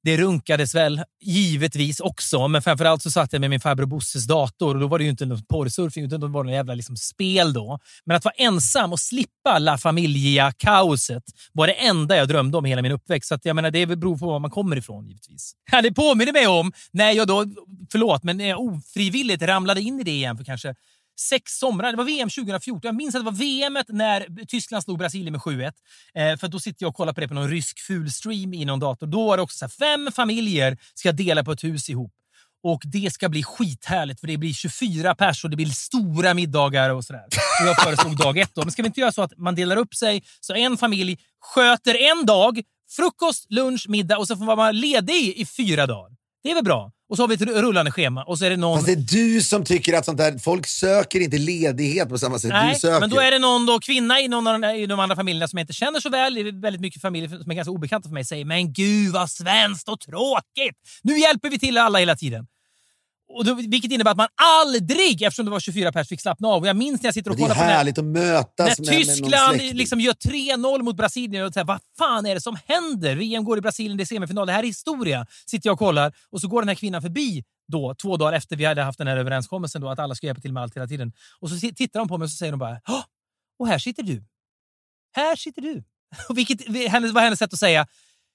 Det runkades väl givetvis också, men framförallt så satt jag med min farbror Bosses dator och då var det ju inte någon porrsurfing utan då var det en jävla liksom spel då. Men att vara ensam och slippa La Familia-kaoset var det enda jag drömde om hela min uppväxt. Så att jag menar, det beror på var man kommer ifrån givetvis. Ja, Det påminner mig om när jag då, förlåt, men när jag ofrivilligt ramlade in i det igen för kanske sex somrar. Det var VM 2014. Jag minns att det var VM när Tyskland slog Brasilien med 7-1. Eh, för då sitter jag och kollar på det på någon rysk fulstream i någon dator. Då var det också så här, fem familjer ska dela på ett hus ihop. Och det ska bli skithärligt för det blir 24 pers och det blir stora middagar och sådär. Och jag föreslog dag ett då. Men ska vi inte göra så att man delar upp sig så en familj sköter en dag, frukost, lunch, middag och så får man vara ledig i fyra dagar. Det är väl bra? Och så har vi ett rullande schema och så är det någon... Fast det är du som tycker att sånt där, folk söker inte ledighet på samma sätt Nej, du söker. men då är det någon då, kvinna i någon av de, i de andra familjerna som jag inte känner så väl, det är väldigt mycket familjer som är ganska obekanta för mig, säger “Men gud vad svenskt och tråkigt! Nu hjälper vi till alla hela tiden”. Och då, vilket innebär att man aldrig, eftersom det var 24 pers, fick slappna av. Och jag minns när jag sitter och Men det är kollar på när, härligt att mötas när med, med Tyskland släkting. liksom gör 3-0 mot Brasilien och säger vad fan är det som händer? VM går i Brasilien, det är semifinal, det här är historia. Sitter jag och kollar och så går den här kvinnan förbi då, två dagar efter vi hade haft den här överenskommelsen då, att alla ska hjälpa till med allt hela tiden. Och så tittar de på mig och så säger de bara "Åh, och här sitter du. Här sitter du. Och vilket hennes, var hennes sätt att säga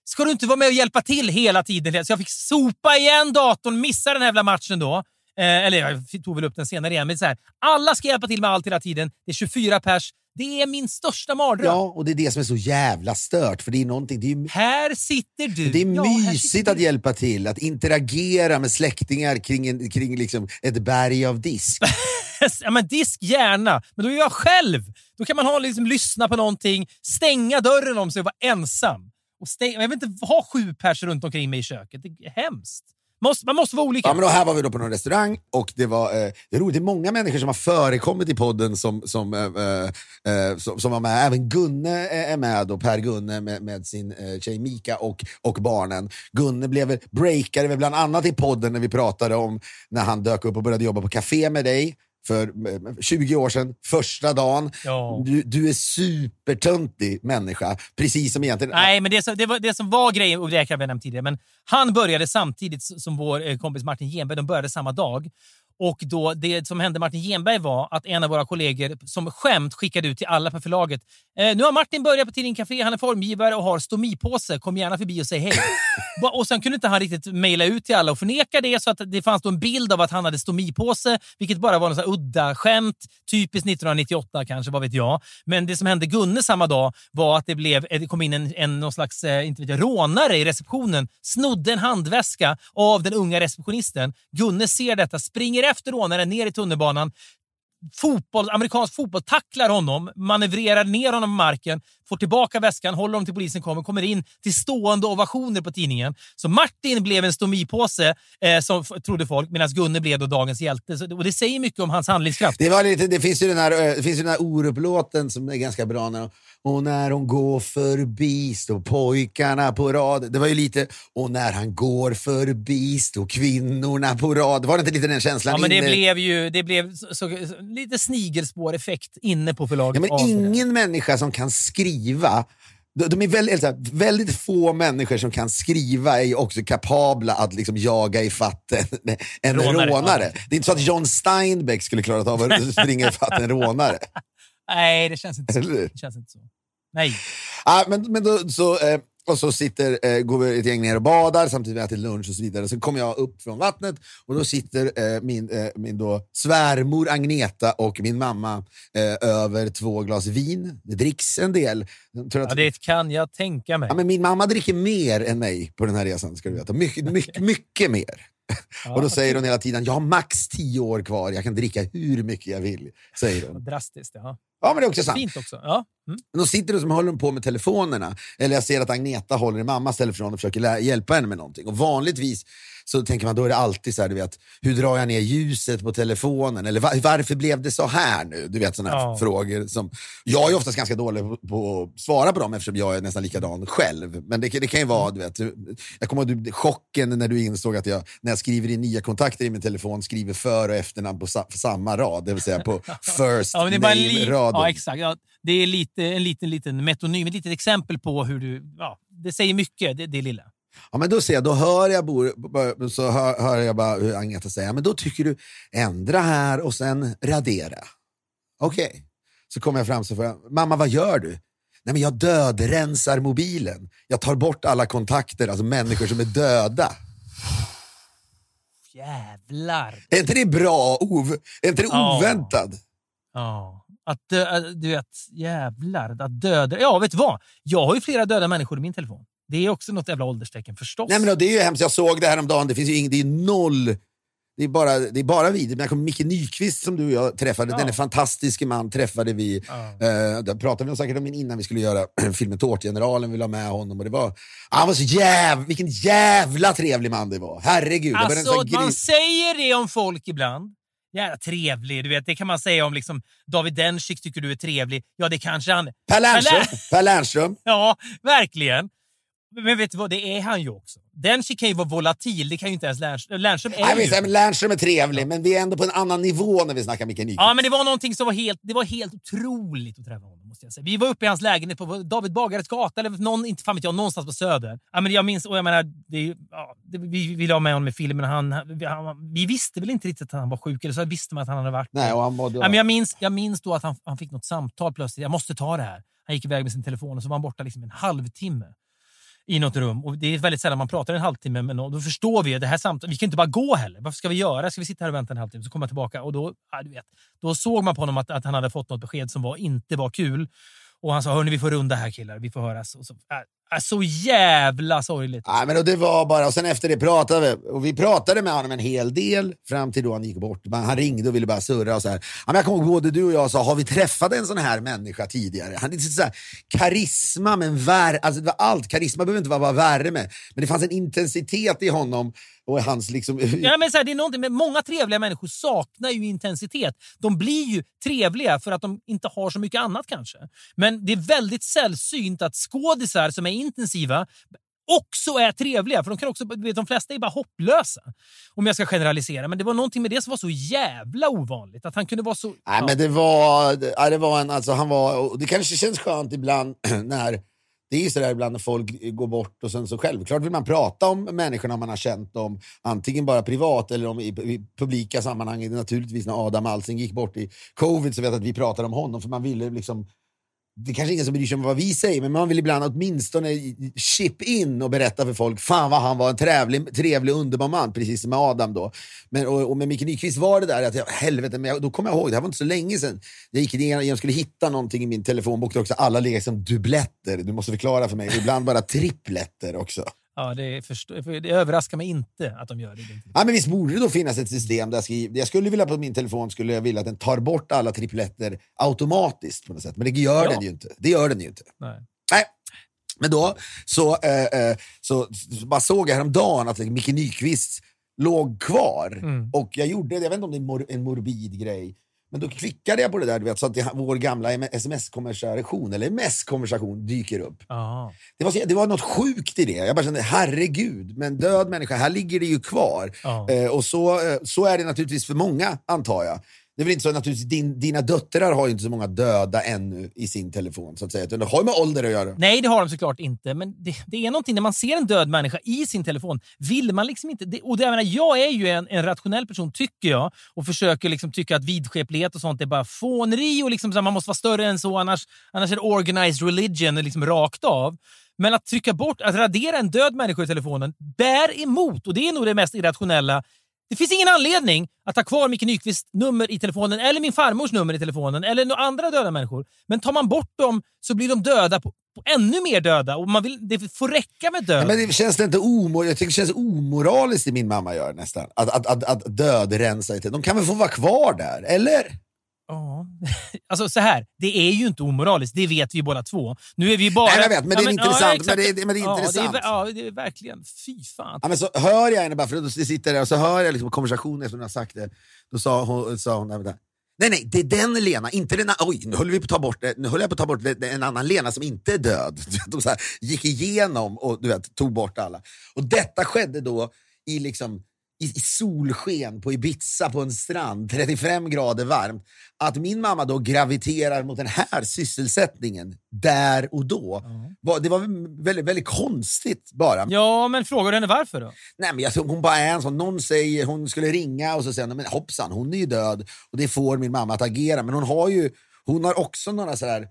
Ska du inte vara med och hjälpa till hela tiden? Så jag fick sopa igen datorn, missa den här jävla matchen då. Eh, eller jag tog väl upp den senare igen. Men så här, alla ska hjälpa till med allt hela tiden. Det är 24 pers. Det är min största mardröm. Ja, och det är det som är så jävla stört. För det är någonting, det är Här sitter du. Det är Ja, mysigt att hjälpa till, att interagera med släktingar kring, en, kring liksom ett berg av disk. ja, men disk gärna, men då är jag själv. Då kan man ha, liksom, lyssna på någonting, stänga dörren om sig och vara ensam. Och stäng, jag vill inte ha sju pers runt omkring mig i köket. Det är hemskt. Måste, man måste vara olika. Ja, men då här var vi då på någon restaurang och det var eh, det är roligt, det är många människor som har förekommit i podden som, som, eh, eh, eh som, som var med. Även Gunne eh, är med, och Per Gunne med, med sin eh, tjej Mika och, och barnen. Gunne blev breakare breakade bland annat i podden när vi pratade om när han dök upp och började jobba på café med dig för eh, 20 år sedan, första dagen. Ja. Du, du är supertöntig människa, precis som egentligen... Nej, men det, som- det, var, det som var grejen, och det har jag nämnt tidigare, men han började samtidigt som vår eh, kompis Martin Genberg. De började samma dag. Och då, Det som hände Martin Genberg var att en av våra kollegor som skämt skickade ut till alla på förlaget. Eh, nu har Martin börjat på Tidning Café, han är formgivare och har stomipåse. Kom gärna förbi och säg hej. Och Sen kunde inte han riktigt mejla ut till alla och förneka det, så att det fanns då en bild av att han hade stomipåse, vilket bara var en sån udda skämt. Typiskt 1998 kanske, vad vet jag. Men det som hände Gunne samma dag var att det, blev, eh, det kom in en, en någon slags eh, inte vet jag, rånare i receptionen, snodde en handväska av den unga receptionisten. Gunne ser detta, springer efter rånaren ner i tunnelbanan, fotboll, amerikansk fotboll tacklar honom, manövrerar ner honom på marken, får tillbaka väskan, håller honom till polisen kommer, kommer in till stående ovationer på tidningen. Så Martin blev en stomipåse, eh, som trodde folk, medan Gunne blev då dagens hjälte. Så, och det säger mycket om hans handlingskraft. Det, var lite, det finns ju den här, eh, det finns ju den här Orup-låten som är ganska bra. När de, och när hon går förbi står pojkarna på rad. Det var ju lite, och när han går förbi står kvinnorna på rad. Var det inte lite den känslan? Ja, men det inne? blev ju det blev så, så, lite snigelspår-effekt inne på förlaget. ja, men ingen människa som kan skriva de, är väldigt, så här, väldigt få människor som kan skriva är också kapabla att liksom jaga ifatt en, en Rånare, rånare. Det är inte så att John Steinbeck skulle klarat av att springa ifatt en rånare. Nej, det känns inte så. Det känns inte så. Nej. Ja, men, men då, så, eh, och så sitter, eh, går vi ett gäng ner och badar samtidigt vi äter lunch och så vidare. Så kommer jag upp från vattnet och då sitter eh, min, eh, min då svärmor Agneta och min mamma eh, över två glas vin. Det dricks en del. Jag tror att, Ja, det kan jag tänka mig. ja, men min mamma dricker mer än mig på den här resan, ska du veta. Mycket, mycket, mycket mer. och då säger hon hela tiden, jag har max tio år kvar, jag kan dricka hur mycket jag vill. Säger hon. Drastiskt, ja. Ja, men det är också sant. Fint också. Ja. Mm. De sitter och som håller på med telefonerna. Eller jag ser att Agneta håller i mammas telefon och försöker hjälpa henne med någonting. Och vanligtvis så tänker man, då är det alltid så här, du vet, hur drar jag ner ljuset på telefonen? Eller va- varför blev det så här nu? Du vet sådana Ja. frågor. Som, jag är oftast ganska dålig på, på att svara på dem eftersom jag är nästan likadan själv. Men det, det kan ju vara, du vet, jag kommer ihåg chocken när du insåg att jag, när jag skriver in nya kontakter i min telefon, skriver för och efternamn på sa, samma rad. Det vill säga på first Ja, name-raden. ja, exakt. Ja, det är lite, en liten, liten metonym, ett litet exempel på hur du... Ja, det säger mycket, det, det lilla. Ja, men då ser jag, då hör jag, så hör, hör jag bara hur Agneta säger, men då tycker du ändra här och sen radera. Okej. Så kommer jag fram så får jag, mamma vad gör du? Nej, men jag dödrensar mobilen. Jag tar bort alla kontakter, alltså människor som är döda. Jävlar! Är inte det bra? Ov, är inte det Ja. oväntat? Ja. Att dö, du vet, jävlar. Att döda... Ja, vet du vad? Jag har ju flera döda människor i min telefon. Det är också något jävla ålderstecken förstås. Nej, men det är ju hemskt. Jag såg det här om dagen. Det finns ju ing, det är noll Det är bara, det är bara vi. Men jag kommer Micke Nyqvist som du och jag träffade, Ja. denne fantastiske man träffade vi. Ja. Eh, där pratade vi säkert om innan vi skulle göra filmen Tårtgeneralen, vi ville ha med honom. Och det var, han var så jävla, vilken jävla trevlig man det var. Herregud. var Alltså, sån man säger det om folk ibland. Jävla trevlig, du vet. Det kan man säga om liksom, David Dencik tycker du är trevlig. Ja, det kanske han är. Per Lernström. Lär- Per Lernström. Ja, verkligen. Men vet du vad, det är han ju också. Dencik kan ju vara volatil, det kan ju inte ens Lernström. Lernström är Nej, ju... men, men Lernström är trevlig, men vi är ändå på en annan nivå när vi snackar Micke Nyqvist. Ja, men det var någonting som var helt, det var helt otroligt att träffa honom. Måste jag säga. Vi var uppe i hans lägenhet på David Bagares gata, eller någon, inte fan vet jag, någonstans på Söder. Ja, men jag minns, och jag menar, det, ju- ja, det, vi ville ha med honom i filmen. Han, vi, han, vi visste väl inte riktigt att han var sjuk, eller så visste man att han hade varit Nej, och han mådde... Ja, men jag, minns, jag minns då att han, han fick något samtal plötsligt. Jag måste ta det här. Han gick iväg med sin telefon och så var han borta liksom en halvtimme i något rum. Och Det är väldigt sällan man pratar en halvtimme med någon. Då förstår vi det här samtalet, vi kan inte bara gå heller. Varför ska vi göra? Ska vi sitta här och vänta en halvtimme? Så kommer jag tillbaka och då, ja, du vet, då såg man på honom att, att han hade fått något besked som var, inte var kul. Och han sa, hörni vi får runda här killar, vi får höras. Och så, äh, Äh, så jävla sorgligt. Nej, men och det var bara, och sen efter det pratade vi. Och vi pratade med honom en hel del fram till då han gick bort. Men han ringde och ville bara surra och så här. Ja, men jag kommer ihåg både du och jag sa, har vi träffat en sån här människa tidigare? Han hade så här, karisma men värme, alltså det var allt. Karisma behöver inte vara bara värme. Men det fanns en intensitet i honom och hans liksom... Ja, men så här, det är någonting med många trevliga människor saknar ju intensitet. De blir ju trevliga för att de inte har så mycket annat kanske. Men det är väldigt sällsynt att skådisar som är intensiva också är trevliga. För de, kan också, vet, de flesta är bara hopplösa. Om jag ska generalisera. Men det var någonting med det som var så jävla ovanligt. Att han kunde vara så... Nej, ja. men det var, det var en, alltså han var, och det kanske känns skönt ibland när, det är ju sådär ibland när folk går bort och sen så självklart vill man prata om människorna man har känt dem, antingen bara privat eller om i, i publika sammanhang. Naturligtvis när Adam Alsing gick bort i covid så vet jag att vi pratade om honom för man ville liksom det är kanske ingen som bryr sig om vad vi säger, men man vill ibland åtminstone chip in och berätta för folk, fan vad han var en trevlig, trevlig underbar man, precis som med Adam då. Men, och, och med Micke Nyqvist var det där att, jag, helvete, men jag, då kommer jag ihåg, det här var inte så länge sedan, jag gick igenom, jag skulle hitta någonting i min telefonbok där också alla ligger som dubbletter, du måste förklara för mig, och ibland bara tripletter också. Ja, det, förstå, det överraskar mig inte att de gör det. Ja, men visst borde det då finnas ett system där jag, skriver, jag skulle vilja på min telefon skulle jag vilja att den tar bort alla tripletter automatiskt på något sätt. Men det gör Ja. den ju inte. Det gör den ju inte. Nej. Nej. Men då så, eh, eh, så, så bara såg jag häromdagen att Micke Nyqvist låg kvar. Mm. Och jag gjorde det, jag vet inte om det är mor, en morbid grej, men då klickade jag på det där du vet, så att det, vår gamla sms-konversation, eller MS-konversation, dyker upp. Det var, så, det var något sjukt i det. Jag bara kände, herregud, men död människa, här ligger det ju kvar. Eh, och så, eh, så är det naturligtvis för många, antar jag. Det är väl inte så naturligtvis, din, dina döttrar har ju inte så många döda ännu i sin telefon, så att säga. utan Det har ju med ålder att göra. Nej, det har de såklart inte. Men det, det är någonting när man ser en död människa i sin telefon. Vill man liksom inte... Det, och det, jag, menar, jag är ju en, en rationell person, tycker jag. Och försöker liksom tycka att vidskeplighet och sånt är bara fåneri och liksom så här, man måste vara större än så. Annars, annars är det organized religion liksom rakt av. Men att trycka bort, att radera en död människa i telefonen bär emot. Och det är nog det mest irrationella. Det finns ingen anledning att ha kvar Micke Nyqvists nummer i telefonen eller min farmors nummer i telefonen eller några andra döda människor. Men tar man bort dem så blir de döda på, på ännu mer döda. Och man vill, det får räcka med död. Ja, men det känns det inte omor jag tycker det känns omoraliskt det min mamma gör nästan. Att, att, att, att dödrensa. i De kan väl få vara kvar där, eller? Ja. Alltså så här, det är ju inte omoraliskt, det vet vi båda två. Nu är vi bara... Nej, jag vet, men det är intressant, exakt. men det är- men det är ja, intressant. Det är, ja, det är verkligen. Fy fan. Ja, men så hör jag henne bara, för då sitter där och så hör jag liksom konversationen efter hon har sagt det. Då sa hon, sa hon nej, vänta. nej, nej, det är den Lena, inte den Oj, nu håller vi på att ta bort, nu håller jag på att ta bort en annan Lena som inte är död. De så här, gick igenom och du vet, tog bort alla. Och detta skedde då i liksom i, i solsken på Ibiza på en strand, 35 grader varmt, att min mamma då graviterar mot den här sysselsättningen där och då. Var- Det var väldigt, väldigt konstigt bara. Ja, men frågar du henne varför då? Nej, men jag tror hon bara är en sån, någon säger hon skulle ringa och så säger hon, men hoppsan, hon är ju död och det får min mamma att agera. Men hon har ju, hon har också några sådär,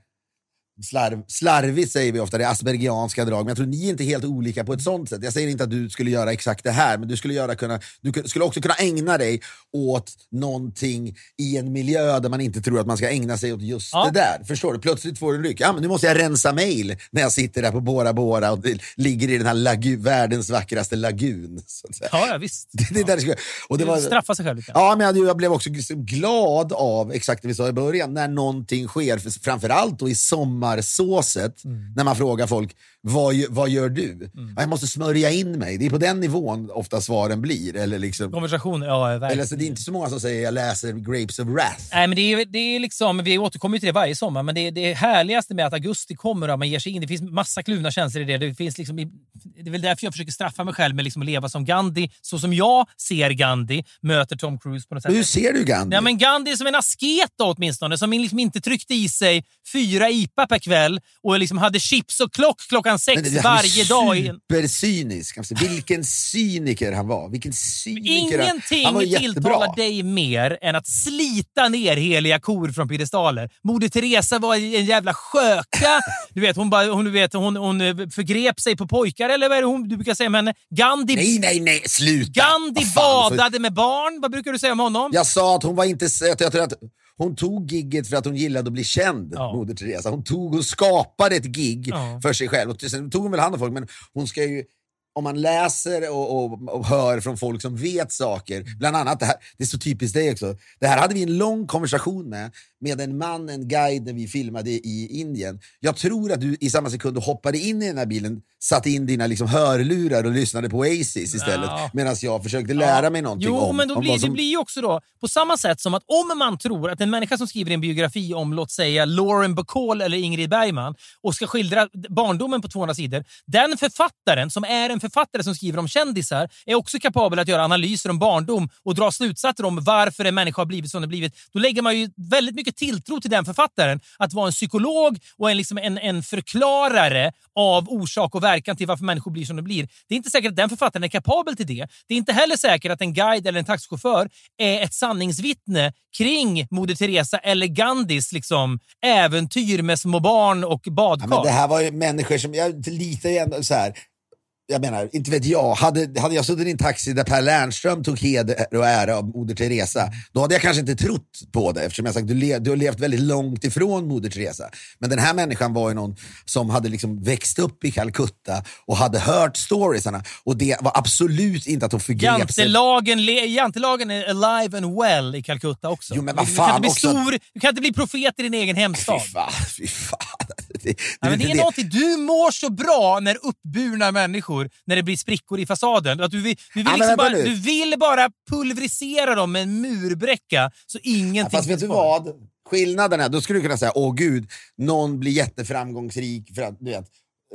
slarv, slarvigt säger vi ofta, det är aspergianska drag, men jag tror ni är inte helt olika på ett sånt sätt. Jag säger inte att du skulle göra exakt det här, men du skulle, göra, kunna, du ku- skulle också kunna ägna dig åt någonting i en miljö där man inte tror att man ska ägna sig åt just Ja. det där. Förstår du? Plötsligt får du en ryck. Ja, men nu måste jag rensa mail när jag sitter där på Bora Bora och ligger i den här lagu, världens vackraste lagun. Ja, ja visst. Det, det, där det skulle, och det var, Straffa sig själv lite. Ja, men jag, jag blev också glad av, exakt det vi sa i början, när någonting sker. För, framförallt då i sommarsåset, Mm. när man frågar folk, vad, vad gör du? Ja, jag måste smörja in mig. Det är på den nivån ofta svaren blir. Eller, liksom, Konversationer, ja verkligen. eller så det är inte så många som säger, jag läser Grapes of Wrath. Nej, men det är, det är liksom, vi återkommer till det varje sommar, men det, det härligaste med att augusti kommer och man ger sig in, det finns massa kluvna känslor i det. Det, finns liksom, det är väl därför jag försöker straffa mig själv med liksom att leva som Gandhi, så som jag ser Gandhi, möter Tom Cruise på något sätt. Men hur ser du Gandhi? Ja, men Gandhi är som en asket då, åtminstone, som liksom inte tryckte i sig fyra IPA per kväll och liksom hade chips och klock klockan sex Men han varje dag. Supercynisk. Alltså, vilken cyniker han var. Vilken cyniker han- Ingenting han var tilltalar dig mer än att slita ner heliga kor från piedestaler. Moder Teresa var en jävla sköka. Du vet, hon, bara, hon, du vet, hon, hon eh, förgrep sig på pojkar, eller vad är det hon, du brukar säga om henne? Gandhi, Nej, nej, nej, sluta! Gandhi fan, för- badade med barn. Vad brukar du säga om honom? Jag sa att hon var inte. Jag tror att hon tog gigget för att hon gillade att bli känd, Ja. Moder Teresa. Hon, tog, hon skapade ett gig Ja. för sig själv. Och sen tog hon väl hand om folk, men hon ska ju om man läser och, och, och hör från folk som vet saker, bland annat det här, det är så typiskt dig också. Det här hade vi en lång konversation med, med en man, en guide när vi filmade i Indien. Jag tror att du i samma sekund hoppade in i den här bilen satte in dina liksom hörlurar och lyssnade på Oasis istället, Ja. medan jag försökte lära mig någonting jo, om, men då om blir, som... det blir ju också då, på samma sätt som att om man tror att en människa som skriver en biografi om, låt säga, Lauren Bacall eller Ingrid Bergman och ska skildra barndomen på 200 sidor, den författaren, som är en författare som skriver om kändisar, är också kapabel att göra analyser om barndom och dra slutsatser om varför en människa har blivit som den blivit. Då lägger man ju väldigt mycket tilltro till den författaren, att vara en psykolog och en, liksom en, en förklarare av orsak och verkan till varför människor blir som de blir. Det är inte säkert att den författaren är kapabel till det. Det är inte heller säkert att en guide eller en taxichaufför är ett sanningsvittne kring Moder Teresa eller Gandhis liksom, äventyr med små barn och badkar. Ja, men det här var ju människor som, jag litar ju ändå så här. Jag menar, inte vet jag. Hade, hade jag suttit i en taxi där Per Lernström tog heder och ära av Moder Teresa, då hade jag kanske inte trott på det eftersom jag sagt du, le, du har levt väldigt långt ifrån Moder Teresa. Men den här människan var ju någon som hade liksom växt upp i Calcutta och hade hört storiesarna. Och det var absolut inte att hon förgrep sig. Jantelagen, är alive and well i Calcutta också. Jo, men vad du, fan kan inte bli stor, du kan inte bli profet i din egen hemstad. Fy fan, fy fan. Det, det, men det är någonting, du mår så bra när uppburna människor, när det blir sprickor i fasaden. Att du, vill, du, vill Ja, liksom bara, du vill bara pulverisera dem med en murbräcka så ingenting Ja, fast vet du vad? Skillnaden är, då skulle du kunna säga, åh gud, någon blir jätteframgångsrik för att, du vet,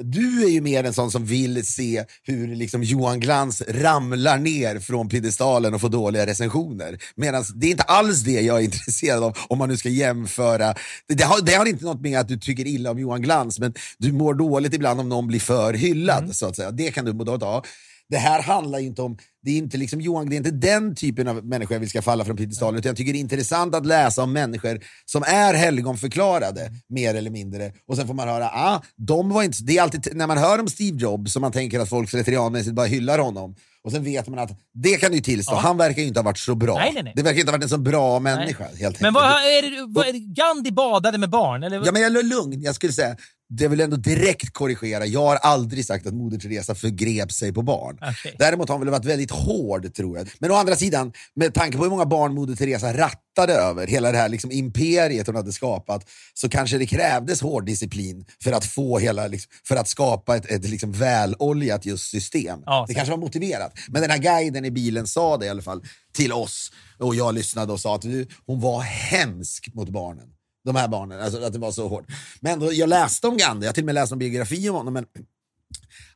du är ju mer en sån som vill se hur liksom Johan Glans ramlar ner från piedestalen och får dåliga recensioner. Medan det är inte alls det jag är intresserad av om man nu ska jämföra. Det, har, det har inte något med att du tycker illa om Johan Glans, men du mår dåligt ibland om någon blir för hyllad. Mm. Så att säga. Det kan du må dåligt av. Det här handlar ju inte om, det är inte liksom Johan, det är inte den typen av människor vi ska falla från piedestalen, utan jag tycker det är intressant att läsa om människor som är helgonförklarade, mer eller mindre. Och sen får man höra, ah, de var inte, det är alltid, när man hör om Steve Jobs, som man tänker att folk slentrianmässigt bara hyllar honom, och sen vet man att, det kan du tillstå, Ja. han verkar ju inte ha varit så bra. Nej, nej, nej. Det verkar inte ha varit en så bra människa, helt enkelt. Men vad är det, vad Gandhi badade med barn? Eller? Ja, men jag är lugn. Jag skulle säga, det vill ändå direkt korrigera. Jag har aldrig sagt att Moder Teresa förgrep sig på barn. Okej. Däremot har hon väl varit väldigt hård, tror jag. Men å andra sidan, med tanke på hur många barn Moder Teresa rattade över, hela det här liksom imperiet hon hade skapat, så kanske det krävdes hård disciplin för att få hela, liksom, för att skapa ett, ett liksom väloljat just system. Ja, det kanske var motiverat. Men den här guiden i bilen sa det i alla fall till oss. Och jag lyssnade och sa att hon var hemsk mot barnen. De här barnen, alltså att det var så hårt. Men då, jag läste om Gandhi, jag till och med läst en biografi om honom, men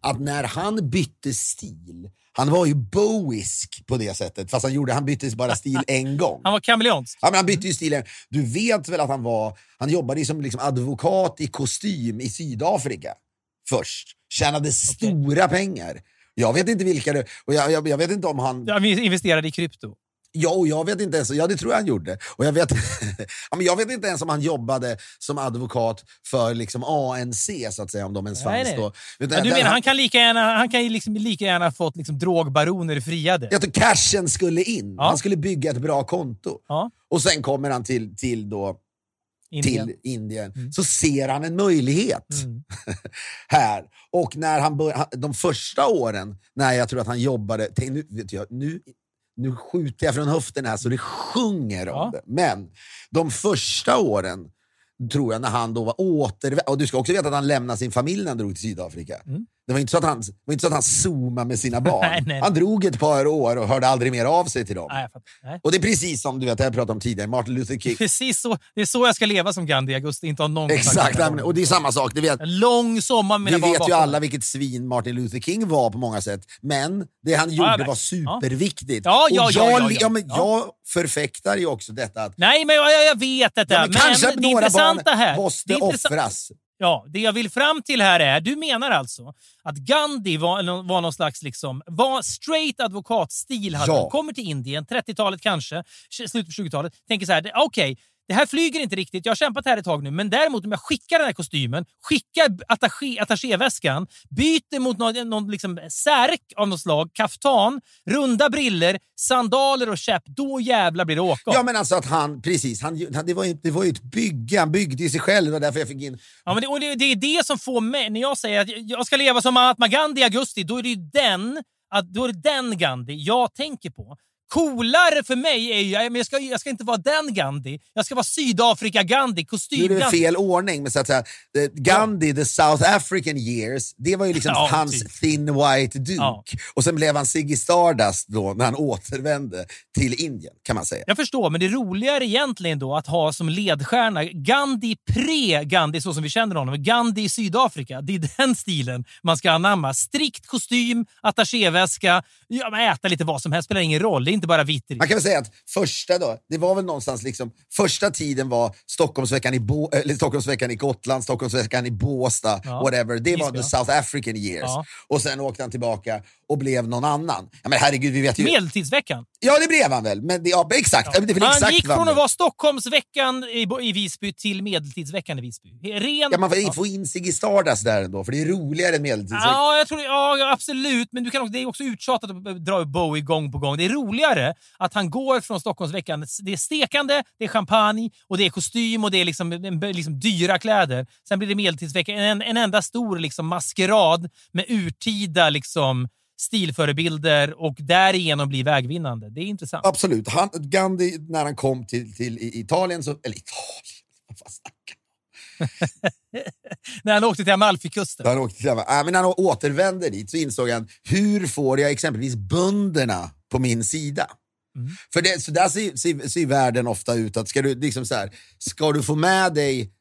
att när han bytte stil, han var ju boisk på det sättet, fast han, gjorde, han bytte bara stil en gång. Han var kameleonsk. Ja, men han bytte ju stil. en- Du vet väl att han var, han jobbade som liksom advokat i kostym i Sydafrika först. Tjänade stora pengar. Jag vet inte vilka det, och jag, jag, jag vet inte om han... Ja, investerade i krypto. Ja, och jag vet inte ens, ja det tror jag han gjorde. Och jag vet, ja, men jag vet inte ens om han jobbade som advokat för liksom ANC, så att säga, om de ens Nej, fanns nej. då. Utan Ja, du menar, han kan lika gärna, han kan liksom lika gärna fått liksom drogbaroner friade? Jag tror cashen skulle in. Ja. Han skulle bygga ett bra konto. Ja. Och sen kommer han till, till, då, Indien. till Indien. Så ser han en möjlighet Mm. här. Och när han bör, han- de första åren, när jag tror att han jobbade... Tänk, nu, vet jag, nu, nu skjuter jag från höften här så det sjunger om Ja. det. Men de första åren, tror jag, när han då var. Och du ska också veta att han lämnade sin familj när han drog till Sydafrika. Det var inte så att han, det var inte så att han zoomade med sina barn. Nej, nej. Han drog ett par år och hörde aldrig mer av sig till dem. Nej. Nej. Och det är precis som du vet, jag pratade om tidigare, Martin Luther King. Precis så. Det är så jag ska leva som Gandhi i augusti. Inte ha någon Exakt, nej, och det är samma sak. Vet, En lång sommar med vi vet ju bakom alla mig. vilket svin Martin Luther King var på många sätt. Men det han gjorde vet. var superviktigt. Ja, ja, och ja, jag, ja, ja. ja, men Ja. jag förfäktar ju också detta att Nej, men jag, jag vet detta. ja, men men kanske det några barn här... måste offras. Ja, det jag vill fram till här är, du menar alltså att Gandhi var, var någon slags liksom, var straight advokatstil. Hade Ja. Kommer till Indien, 30-talet kanske, slutet på 20-talet. Tänker så här, okej, det här flyger inte riktigt. Jag har kämpat här ett tag nu, men däremot om jag skickar den här kostymen, skickar attaché, attachéväskan, byter mot någon, någon liksom särk av något slag, kaftan, runda briller, sandaler och käpp, då jävlar blir det åka. Ja men alltså att han, precis, han, han, det, var ju, det var ju ett bygge, han byggde ju sig själv. Det var därför jag fick in... Ja, men det, och det, det är det som får mig... När jag säger att jag ska leva som Mahatma Gandhi i augusti, då är det ju den, att, då är det den Gandhi jag tänker på. Coolare för mig är ju... Men jag, ska, jag ska inte vara den Gandhi. Jag ska vara Sydafrika-Gandhi, Nu är kostym det fel ordning, men så att säga, Gandhi, the South African years, det var ju liksom Ja, hans typ. thin white duke. Ja. Och sen blev han Ziggy Stardust då när han återvände till Indien, kan man säga. Jag förstår, men det är roligare egentligen då att ha som ledstjärna Gandhi pre-Gandhi, så som vi känner honom. Gandhi i Sydafrika. Det är den stilen man ska anamma. Strikt kostym, attachéväska, ja, äta lite vad som helst. spelar ingen roll. Är inte bara vitt. Man kan väl säga att första då, det var väl någonstans liksom, första tiden var Stockholmsveckan i, Bo, eller Stockholmsveckan i Gotland, Stockholmsveckan i Båstad, Ja. whatever. Det var Visby, the. South African years. Ja. Och sen åkte han tillbaka och blev någon annan. Ja, men herregud, vi vet ju... Medeltidsveckan. Ja, det blev han väl. Men det, ja, exakt. Ja. Det är Han exakt gick från att vara Stockholmsveckan i, i Visby till Medeltidsveckan i Visby. Ren... Ja, man får få in Ziggy Stardust där ändå, för det är roligare än medeltidsveckan. Ja, jag tror, ja, ja, absolut. Men du kan också, det är också uttjatat att dra upp Bowie gång på gång. Det är roligare att han går från Stockholmsveckan. Det är stekande, det är champagne, och det är kostym och det är liksom, liksom dyra kläder. Sen blir det medeltidsveckan. En, en enda stor liksom maskerad med urtida liksom, stilförebilder och därigenom blir vägvinnande. Det är intressant. Absolut. Han, Gandhi, när han kom till, till Italien, så, eller Italien, vad snackar När han åkte till Amalfikusten. han? åkte till, äh, men när han återvände dit så insåg han, hur får jag exempelvis bönderna på min sida? För det, så där ser, ser, ser världen ofta ut, att ska du, liksom så här, ska du få med dig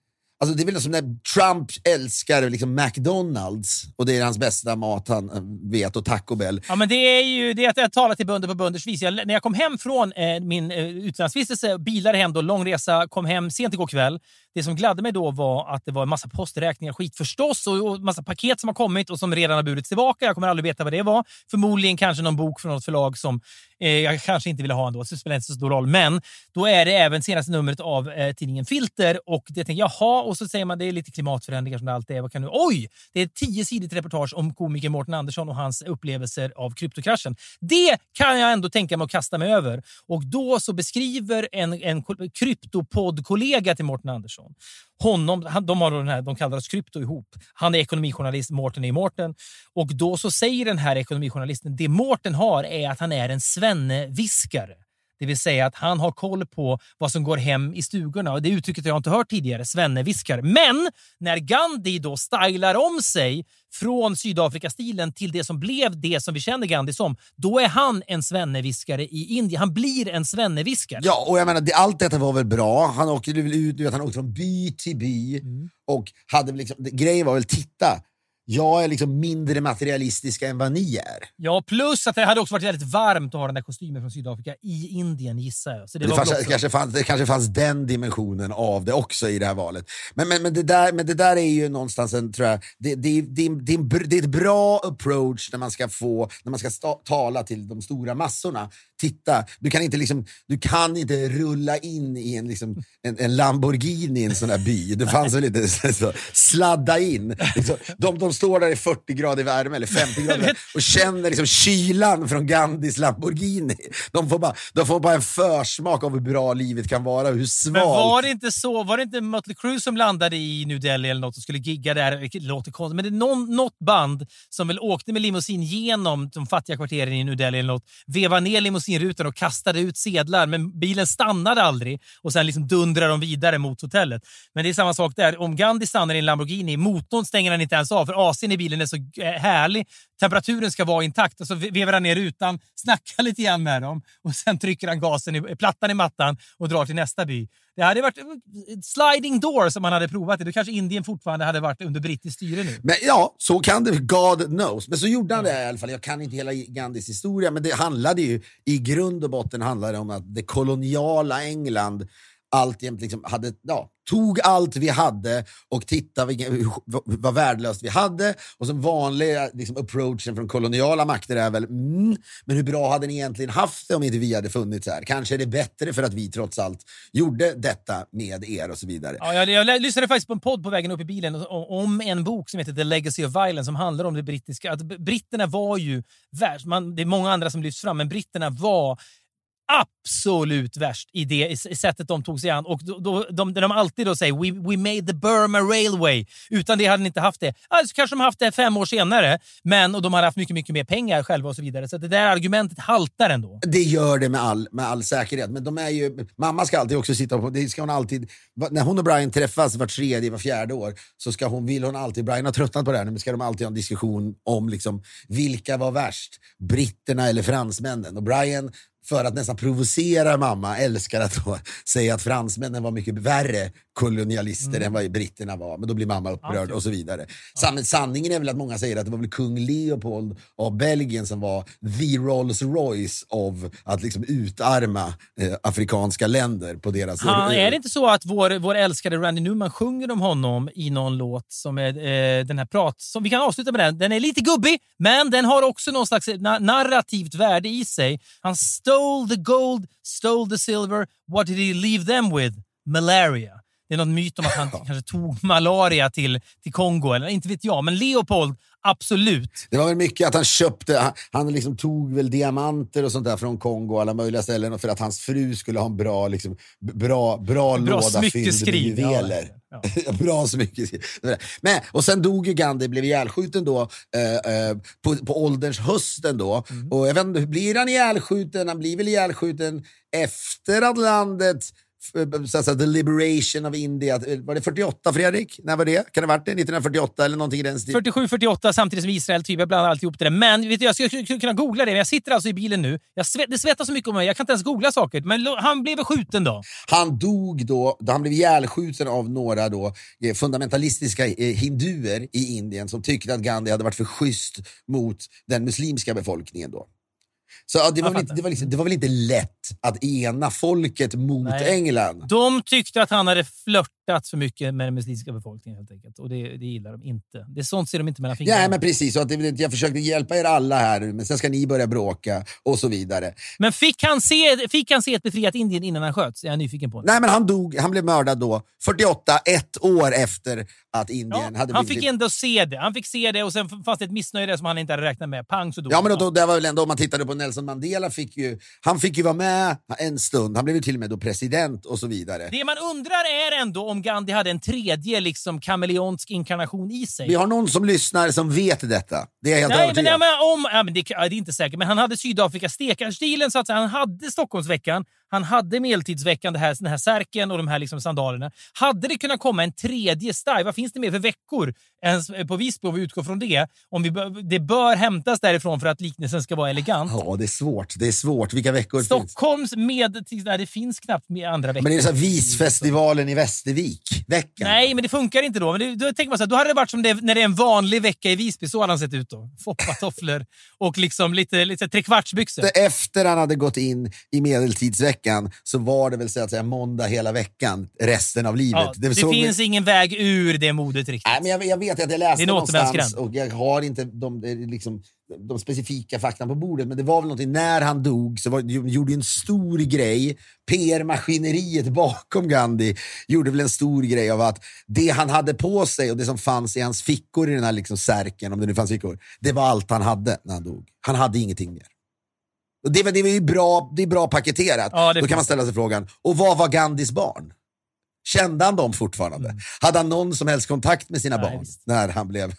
Alltså det är väl som när Trump älskar liksom McDonalds och det är hans bästa mat han eh, vet och Taco Bell. Ja, men det är ju det att jag talar till bönder på bönders vis. Jag, när jag kom hem från eh, min eh, utlandsvistelse, bilade hem då, lång resa, kom hem sent igår kväll. Det som gladde mig då var att det var en massa posträkningar, skit förstås, och, och massa paket som har kommit och som redan har burits tillbaka. Jag kommer aldrig veta vad det var. Förmodligen kanske någon bok från något förlag som Eh, jag kanske inte ville ha ändå, så det spelar inte så stor roll. Men då är det även senaste numret av eh, tidningen Filter och det tänker jag, jaha, och så säger man det är lite klimatförändringar som det alltid är. Vad kan du? Oj! Det är ett tio sidigt reportage om komikern Mårten Andersson och hans upplevelser av kryptokraschen. Det kan jag ändå tänka mig att kasta mig över. Och då så beskriver en, en kryptopodd-kollega till Mårten Andersson honom, han, de, har den här, de kallar oss krypto ihop. Han är ekonomijournalist, Mårten är Mårten. Och då så säger den här ekonomijournalisten, det Mårten har är att han är en svenneviskare. Det vill säga att han har koll på vad som går hem i stugorna. Och Det uttrycket har jag inte hört tidigare, svenneviskare. Men när Gandhi då stylar om sig från Sydafrika-stilen till det som blev det som vi känner Gandhi som, då är han en svenneviskare i Indien. Han blir en svenneviskare. Ja, och jag menar, det, allt detta var väl bra. Han åkte väl ut, du vet, han åkte från by till by. Mm. Och hade liksom, grejen var väl, titta, jag är liksom mindre materialistisk än vad ni är. Ja, plus att det hade också varit väldigt varmt att ha den där kostymen från Sydafrika i Indien gissar jag. Så det, Det, fanns, också... kanske fanns, det kanske fanns den dimensionen av det också i det här valet. Men, men, men, det, där, men det där är ju någonstans en, tror jag, det, det, det, det, det är ett bra approach när man ska få, när man ska sta, tala till de stora massorna. Titta, du kan inte, liksom, du kan inte rulla in i en, liksom, en, en Lamborghini i en sån här by. Det fanns väl inte så, sladda in. Liksom, de, de står där i 40 grader värme, eller 50 grader värme, och känner liksom, kylan från Gandhis Lamborghini. De får, bara, de får bara en försmak av hur bra livet kan vara och hur svalt. Men var det inte så? Var det inte Mötley Crüe som landade i New Delhi eller något och skulle gigga där? Vilket låter konstigt, men det är någon, något band som väl åkte med limousin genom de fattiga kvarteren i New Delhi eller något, vevade ner bensinrutan och kastade ut sedlar, men bilen stannade aldrig och sen liksom dundrade de vidare mot hotellet. Men det är samma sak där. Om Gandhi stannar i en Lamborghini, motorn stänger han inte ens av för AC'n i bilen är så eh, härlig. Temperaturen ska vara intakt och så vevar han ner rutan, snackar lite grann med dem och sen trycker han gasen i plattan i mattan och drar till nästa by. Det hade varit sliding door som man hade provat det. Då kanske Indien fortfarande hade varit under brittiskt styre nu. Men ja, så kan det. God knows. Men så gjorde han det i alla fall. Jag kan inte hela Gandhis historia, men det handlade ju i grund och botten handlade om att det koloniala England alltjämt liksom hade, ja, tog allt vi hade och tittade vilken, hur, vad värdelöst vi hade. Och som vanliga liksom, approachen från koloniala makter är väl, mm, men hur bra hade ni egentligen haft det om inte vi hade funnits här? Kanske är det bättre för att vi trots allt gjorde detta med er och så vidare. Ja, jag, jag lyssnade faktiskt på en podd på vägen upp i bilen om en bok som heter The Legacy of Violence som handlar om det brittiska. Att britterna var ju värst. Man, det är många andra som lyfts fram, men britterna var absolut värst i det i sättet de tog sig an. Och då, då, de, de alltid då säger we, we made the Burma Railway. Utan det hade de inte haft det. Alltså, kanske de haft det fem år senare, men och de hade haft mycket, mycket mer pengar själva och så vidare. Så det där argumentet haltar ändå. Det gör det med all, med all säkerhet. Men de är ju, mamma ska alltid också sitta på... Det ska hon alltid, när hon och Brian träffas var tredje, var fjärde år så ska hon, vill hon alltid... Brian har tröttnat på det här nu, men ska de alltid ha en diskussion om liksom, vilka var värst? Britterna eller fransmännen? Och Brian för att nästan provocera mamma, älskar att säga att fransmännen var mycket värre kolonialister mm. än vad britterna var. Men då blir mamma upprörd okay. och så vidare. Ja. Sanningen är väl att många säger att det var väl kung Leopold av Belgien som var the Rolls Royce av att liksom utarma eh, afrikanska länder på deras... Ha, är det inte så att vår, vår älskade Randy Newman sjunger om honom i någon låt som är eh, den här prat... Som, vi kan avsluta med den. Den är lite gubbig, men den har också någon slags na narrativt värde i sig. Han stole the gold, stole the silver. What did he leave them with? Malaria. Det är någon myt om att han kanske tog malaria till, till Kongo, eller inte vet jag. Men Leopold, absolut. Det var väl mycket att han köpte, han, han liksom tog väl diamanter och sånt där från Kongo, alla möjliga ställen, för att hans fru skulle ha en bra, liksom, bra, bra, bra låda fylld med juveler. Ja, ja. bra smyckeskriv. Men, och sen dog ju Gandhi, blev ihjälskjuten då, eh, eh, på, på ålderns hösten då. Mm. Och jag vet inte, blir han ihjälskjuten? Han blir väl ihjälskjuten efter att landet så att säga, the liberation of India. Var det 48, Fredrik? När var det? Kan det ha varit det? 1948 eller någonting i den stilen? 47, 48 samtidigt som Israel. Typ, jag blandar alltihop det där. Men vet du, jag skulle kunna googla det, men jag sitter alltså i bilen nu. Jag svett, det svettas så mycket om mig, jag kan inte ens googla saker. Men han blev skjuten då? Han dog då, han blev ihjälskjuten av några då, eh, fundamentalistiska eh, hinduer i Indien som tyckte att Gandhi hade varit för schysst mot den muslimska befolkningen. då. Så ja, det, var väl inte, det, var liksom, det var väl inte lätt att ena folket mot Nej. England? De tyckte att han hade flörtat för mycket med den muslimska befolkningen helt enkelt. Och det, det gillar de inte. Det är sånt ser de inte mellan fingrarna. Nej, men precis. Så att det, jag försökte hjälpa er alla här nu, men sen ska ni börja bråka och så vidare. Men fick han se, fick han se ett befriat Indien innan han sköts? Jag är nyfiken på. Nej, men han dog. Han blev mördad då. 48, ett år efter att Indien ja, hade Han fick ändå se det. Han fick se det och sen fanns det ett missnöje som han inte hade räknat med. Pang så dog Ja, men då, då, det var väl ändå, om man tittade på Nelson Mandela, fick ju, han fick ju vara med en stund. Han blev ju till och med då president och så vidare. Det man undrar är ändå om Gandhi hade en tredje liksom kameleonsk inkarnation i sig. Vi har någon som lyssnar som vet detta. Det är jag helt Nej, men, ja, men om, ja, men det, det, är inte säkert, men han hade Sydafrika stekarstilen så att säga. Han hade Stockholmsveckan. Han hade medeltidsveckan, det här, den här särken och de här liksom sandalerna. Hade det kunnat komma en tredje style? Vad finns det mer för veckor ens på Visby om vi utgår från det? Om vi, det bör hämtas därifrån för att liknelsen ska vara elegant. Ja, det är svårt. Det är svårt. Vilka veckor Stockholms finns? medeltids... Nej, det finns knappt med andra veckor. Men det är så Visfestivalen i Västervik. Veckan. Nej, men det funkar inte då. Men det, då tänker man så här, då hade det varit som det, när det är en vanlig vecka i Visby. Så hade han sett ut då. Foppatofflor och liksom lite, lite trekvartsbyxor. Efter han hade gått in i medeltidsveckan veckan så var det väl så att säga måndag hela veckan resten av livet. Ja, det, det finns ingen väg ur det modet riktigt. Nej, men jag, jag, vet att jag läste Det någonstans och jag har inte de, eh, liksom, de specifika faktan på bordet, men det var väl någonting, när han dog så var, gjorde en stor grej, PR-maskineriet bakom Gandhi gjorde väl en stor grej av att det han hade på sig och det som fanns i hans fickor i den här liksom särken, om det nu fanns fickor, det var allt han hade när han dog. Han hade ingenting mer. Det, det ju bra, det är bra paketerat. Ja, Då är kan man ställa sig frågan, och vad var Gandhis barn? Kände han dem fortfarande? Hade han någon som helst kontakt med sina Mm. Nej, barn visst. när han blev...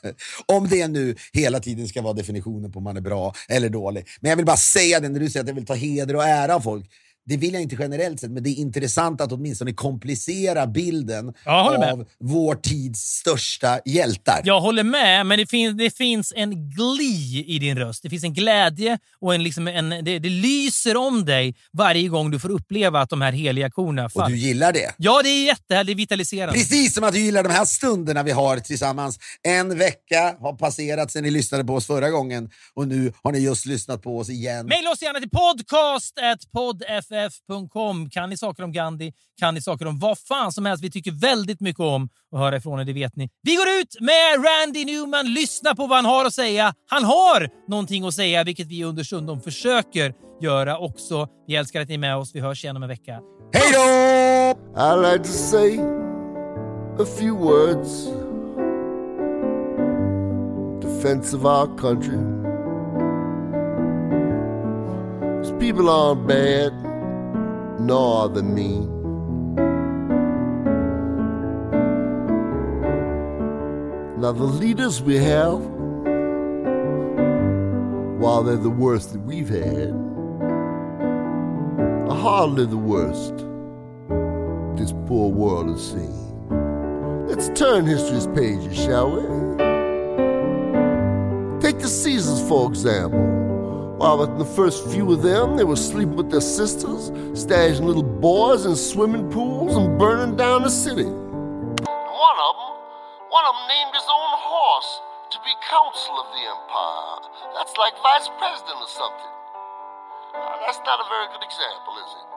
Om det nu hela tiden ska vara definitionen på om man är bra eller dålig. Men jag vill bara säga det när du säger att jag vill ta heder och ära av folk. Det vill jag inte generellt sett, men det är intressant att åtminstone komplicera bilden håller med. av vår tids största hjältar. Jag håller med, men det finns, det finns en gli i din röst. Det finns en glädje och en, liksom en, det, det lyser om dig varje gång du får uppleva att de här heliga korna Och faller. du gillar det. Ja, det är jättehärligt. Det är vitaliserande. Precis som att du gillar de här stunderna vi har tillsammans. En vecka har passerat sedan ni lyssnade på oss förra gången och nu har ni just lyssnat på oss igen. Maila oss gärna till podcast.poddff.com. Kan ni saker om Gandhi? Kan ni saker om vad fan som helst? Vi tycker väldigt mycket om att höra ifrån er, det vet ni. Vi går ut med Randy Newman. Lyssna på vad han har att säga. Han har någonting att säga, vilket vi understundom försöker göra också. Vi älskar att ni är med oss. Vi hörs igen om en vecka. Hej då! I'd like to say a few words. Defense of our country. 'Cause people aren't bad, nor they mean. Now, the leaders we have, while they're the worst that we've had, are hardly the worst this poor world has seen. Let's turn history's pages, shall we? Take the Caesars, for example. While the first few of them, they were sleeping with their sisters, stashing little boys in swimming pools, and burning down the city. One of them, one of them named his own horse to be counsel of the empire. That's like vice president or something. That's not a very good example, is it?